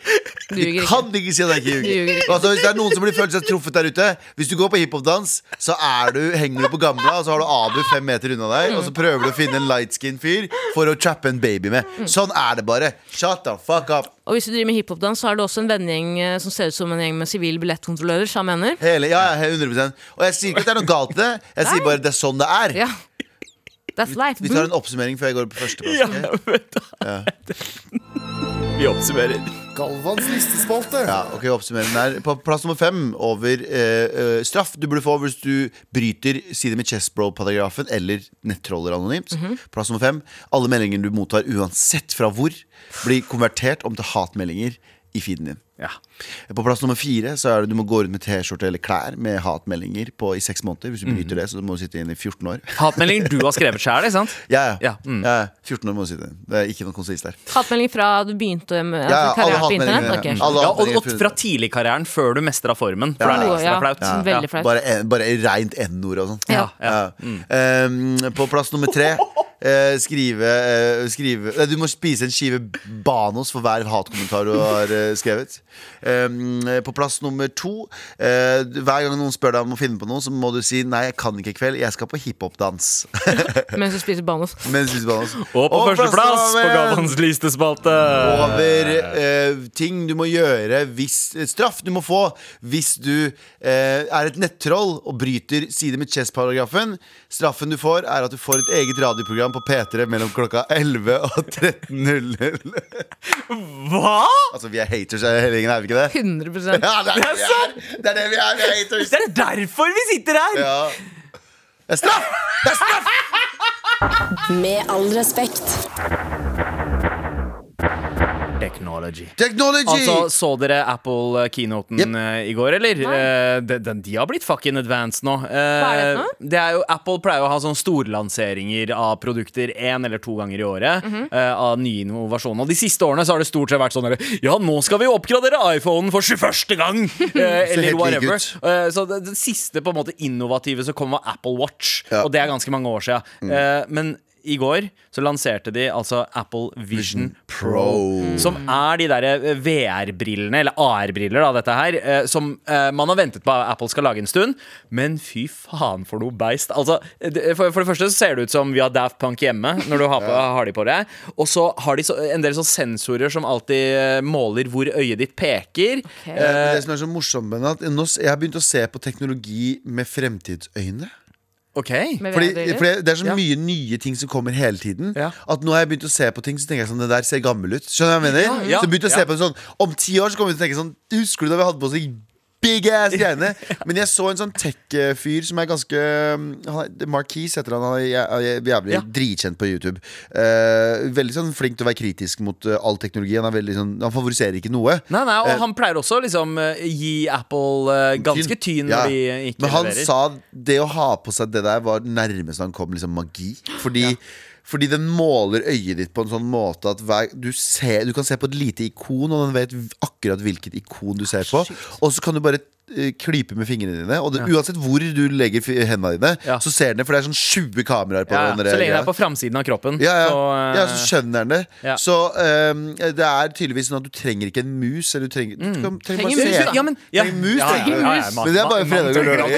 Ikke. kan ikke si at jeg ikke ljuger. Altså, hvis det er noen som blir følt seg truffet der ute Hvis du går på hiphop-dans, så er du, henger du på Gamla, og så har du Abu fem meter unna deg, og så prøver du å finne en lightskin-fyr for å trappe en baby med. Sånn er det bare. Shut the fuck up. Og hvis du driver med hiphopdans, så har du også en vennegjeng eh, som ser ut som en gjeng med sivil billettkontrollører. Hele, ja, 100% Og jeg sier ikke at det er noe galt i det. Jeg sier bare at det er sånn det er. Ja. That's life. Vi tar en oppsummering før jeg går på førsteplass. Ja, ok? vet. Vi oppsummerer. Galvans listespalte. Ja, ok, oppsummeringen er På plass nummer fem over eh, eh, straff du burde få hvis du bryter side med chessbro-paragrafen eller nettroller anonymt. Plass nummer fem alle meldinger du mottar uansett fra hvor, blir konvertert om til hatmeldinger i feeden din. Ja. På plass nummer fire så er det du må gå rundt med T-skjorte eller klær med hatmeldinger på i seks måneder. Hvis du bryter det, så må du sitte inne i 14 år. Hatmeldinger du har skrevet sjøl, ikke sant? Ja, ja. Ja, mm. ja 14 år må du sitte inne. Det er ikke noe konsist der. Hatmelding fra du begynte med Ja, ja, karrieren på internett? hatmeldingene. Ok. Alle Ja, og, og fra tidligkarrieren, før du mestra formen. For Ja. det er ekstra ja. flaut. Ja. Veldig flaut. Bare, en- bare reint N-ord og sånn. Ja. Ja. Um, på plass nummer tre eh, skrive, eh, skrive nei, Du må spise en skive Banos for hver hatkommentar du har eh, skrevet. Um, på plass nummer to eh, Hver gang noen spør deg om å finne på noe, så må du si nei, jeg kan ikke i kveld. Jeg skal på hiphop-dans. Mens du spiser Banos. Mens du spiser Banos. Og på førsteplass på Gavans Galvans listespalte. over eh, ting du må gjøre hvis eh, Straff du må få hvis du eh, er et nettroll og bryter side med chess-paragrafen. Straffen du får, er at du får et eget radioprogram på P3 mellom klokka 11 og 13.00. Hva?! altså, vi er haters hele gjengen, er vi ikke det? 100% Ja, det er det vi er! Det er det vi er, vi er haters. Det er derfor vi sitter her! Ja. Det er straff! Det er straff! Med all respekt. Technology. Technology! Altså, Så dere Apple-keynoten Yep. eh, i går, eller? Eh, de, de, de har blitt fucking advanced nå. Eh, Hva er det for noe? det er jo, Apple pleier å ha sånne storlanseringer av produkter én eller to ganger i året. Mhm. eh, av nye innovasjoner. Og de siste årene så har det stort sett vært sånn der, Ja, nå skal vi oppgradere iPhonen for 21. gang! Eh, eller helt lik whatever. ut. Eh, så det, det siste på en måte innovative som kom, var Apple Watch. Ja. Og det er ganske mange år siden. Eh, men i går så lanserte de altså Apple Vision Pro. Pro. Som er de der eh, VR-brillene, eller AR-briller, da, dette her, eh, som eh, man har ventet på at Apple skal lage en stund. Men fy faen for noe beist. Altså, for, for det første så ser det ut som vi har Daft Punk hjemme når du har, på, har de på deg. Og så har de så, en del sånne sensorer som alltid måler hvor øyet ditt peker. Eh, Det som er så morsomt med det, at jeg har begynt å se på teknologi med fremtidsøyne. Ok Fordi, fordi Det er så Ja. mye nye ting som kommer hele tiden. Ja. At nå har jeg begynt å se på ting Så tenker jeg sånn, det der ser gammel ut. Skjønner du hva jeg mener? Ja, ja, så jeg begynte å se på det sånn Om ti år så kommer vi til å tenke sånn Husker du da vi hadde på oss big ass greiene? Men jeg så en sånn tech-fyr som er ganske Markis han er- Marquis heter han. Han er jævlig Ja. dritkjent på YouTube. Uh, veldig sånn flink til å være kritisk mot eh, all teknologi. Han, er sånn, han favoriserer ikke noe. Nei, nei, og uh, han pleier også å liksom gi Apple ganske tyn Ja. når de ikke Men han leverer. sa det å ha på seg det der var nærmest han kom liksom magi. Fordi, fordi den måler øyet ditt på en sånn måte at hver, du, ser, du kan se på et lite ikon, og den vet akkurat hvilket ikon du ser på. Og så kan du bare klype med fingrene dine. Og det, uansett hvor du legger hendene dine, Ja. så ser den det, for det er sånn 20 kameraer på ja, den. så lenge det er på framsiden av kroppen. Ja, ja. Så, uh, ja, så skjønner den det. ja. Så um, det er tydeligvis sånn at du trenger ikke en mus. Eller du trenger, du kan, trenger Trenger bare mus, se. ja, men, ja, Trenger mus, ja, ja, ja, ja, man- Men det er bare fredag og lørdag.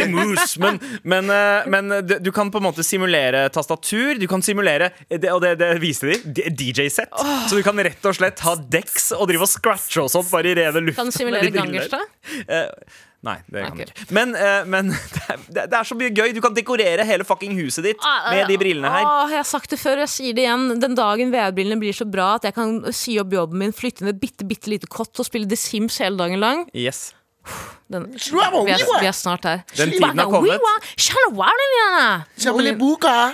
men, men, uh, men du, du kan på en måte simulere tastatur. Du kan simulere det, Og det, det viste de. DJ-sett. Så du kan rett og slett ha deks og drive og scratche og sånt bare i rene luften. Kan du simulere gangers, da? Nei, det kan du ikke. Men, eh, men det, er, det er så mye gøy. Du kan dekorere hele fucking huset ditt med de brillene her. Åh, jeg har sagt det før, og jeg sier det igjen. Den dagen VR-brillene blir så bra at jeg kan si opp jobben min, flytte inn et bitte, bitte lite kott og spille The Sims hele dagen lang. Yes Den, vi, er, vi er snart her. Den tiden har kommet.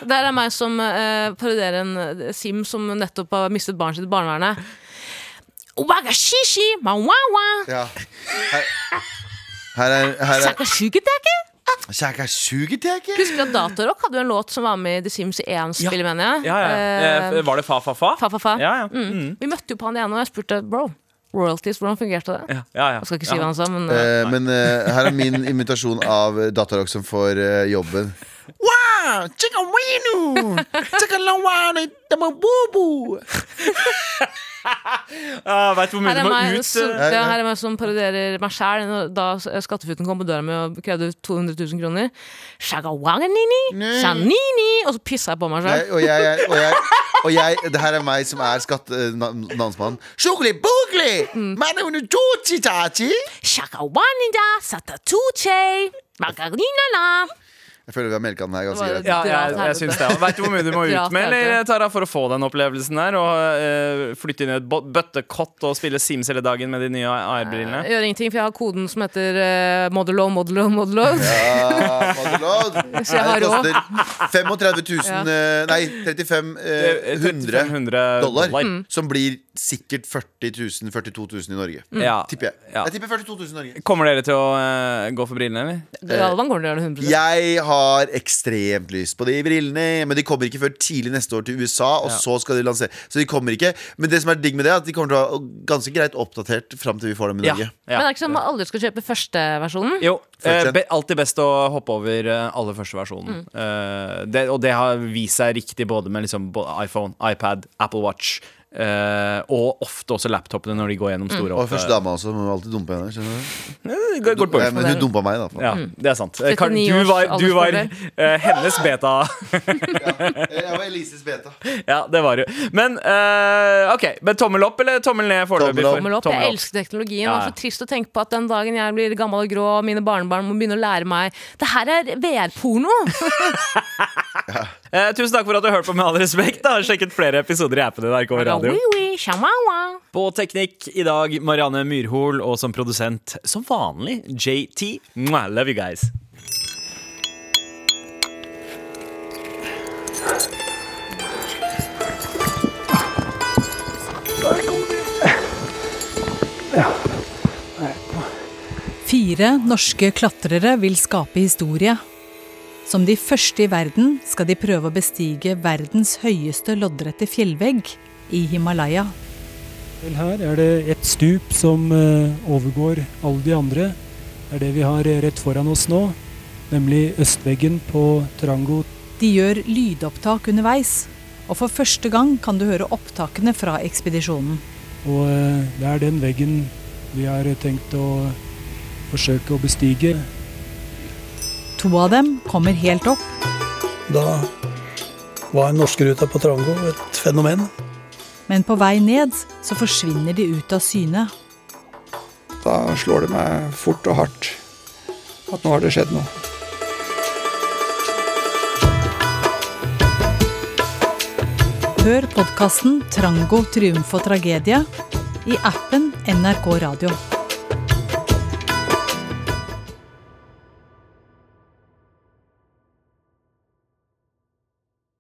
Det er meg som uh, parodierer en eh, Sim som nettopp har mistet barnet sitt i barnevernet. Ja. Her, her er, her er sakashugitake. Kjæka sugeteke. Husker du at Datarock hadde jo en låt som var med i The Sims 1-spillet, mener jeg. Ja, ja. Eh, Eh, Var det fa-fa-fa? fa, fa, fa. Ja, ja. Mm. Vi møtte jo på han igjen, og jeg spurte bro, royalties, hvordan fungerte det? Ja, ja, ja. Jeg skal ikke si Ja. hva han sa, men eh, Eh, men eh, her er min imitasjon av Datarock som får eh, jobben. Wow, chicka winu, chicka lawani, dama. Ah, hvor mye du er, må ut? som, eh, ja, her er meg som parodierer meg sjæl da skattefuten kom på døra mi og krevde 200 000 kroner. Shagawanganini, shanini, og så pissa jeg på meg sjøl. og jeg, og jeg, og jeg Det her er meg som er skattenavnsmann. Sjokoli boogli, manunu tuchi-tachi. Shagawanida, satatuche, maganinala. Jeg føler vi har melka den her ganske greit. Ja, jeg, jeg syns det. Vet du hvor mye du må ut med eller. Tara, for å få den opplevelsen der? Og uh, flytte inn i et bøttekott og spille Sims hele dagen med de nye AR-brillene? Gjør ingenting, for jeg har koden som heter uh, Modelo, Modelo, Modellow. Ja, Modelo. Så jeg har Det råd. koster 35 000 eh, Nei, 35 uh, 100 3500 dollar. Mm. Som blir sikkert 40 000, 42 000 i Norge. Ja. Tipper jeg. Ja. Jeg tipper 42 000 i Norge. Kommer dere til å uh, gå for brillene, eller? Galvan går til å gjøre det 100 Jeg har ekstremt lyst på de brillene, men de kommer ikke før tidlig neste år til USA. Og så skal de lansere Så de kommer ikke Men det som er digg med det, er at de kommer til å ha ganske greit oppdatert fram til vi får dem i Ja. Norge. Men det er ikke sånn at man aldri skal kjøpe førsteversjonen? Jo, eh, be, alltid best å hoppe over eh, aller første versjonen. Eh, det, og det har vist seg riktig både med liksom, både iPhone, iPad, Apple Watch. Eh, og ofte også laptopene når de går gjennom store Og første dama også. Må alltid dumpe henne. Skjønner du? Går, Ja, men hun dumpa meg, da. Ja, det er sant. Eh, Kar- Du var, du var eh, hennes beta. Jeg var Elises beta. ja, det var du. Men uh, ok, men tommel opp eller tommel ned foreløpig? Tommel opp. Tommel opp. Jeg elsker teknologien. Ja, Det ja. er så trist å tenke på at den dagen jeg blir gammel og grå, og mine barnebarn må begynne å lære meg Det her er VR-porno! Eh, tusen takk for at du hørte på Med all respekt. Da. Har sjekket flere episoder i appen NRK Radio. På teknikk i dag Marianne Myrhol, og som produsent som vanlig JT. Love you guys. Fire norske klatrere vil skape historie. Som de første i verden skal de prøve å bestige verdens høyeste loddrette fjellvegg i Himalaya. Her er det et stup som eh, overgår alle de andre. Det er det vi har eh, rett foran oss nå, nemlig østveggen på Trango. De gjør lydopptak underveis, Og for første gang kan du høre opptakene fra ekspedisjonen. Og eh, det er den veggen vi har tenkt å forsøke å bestige. To av dem kommer helt opp, Da var norskeruta på Trango et fenomen. men på vei ned så forsvinner de ut av syne. Da slår det meg fort og hardt at nå har det skjedd noe. Hør podkasten 'Trango triumf og tragedie' i appen NRK Radio.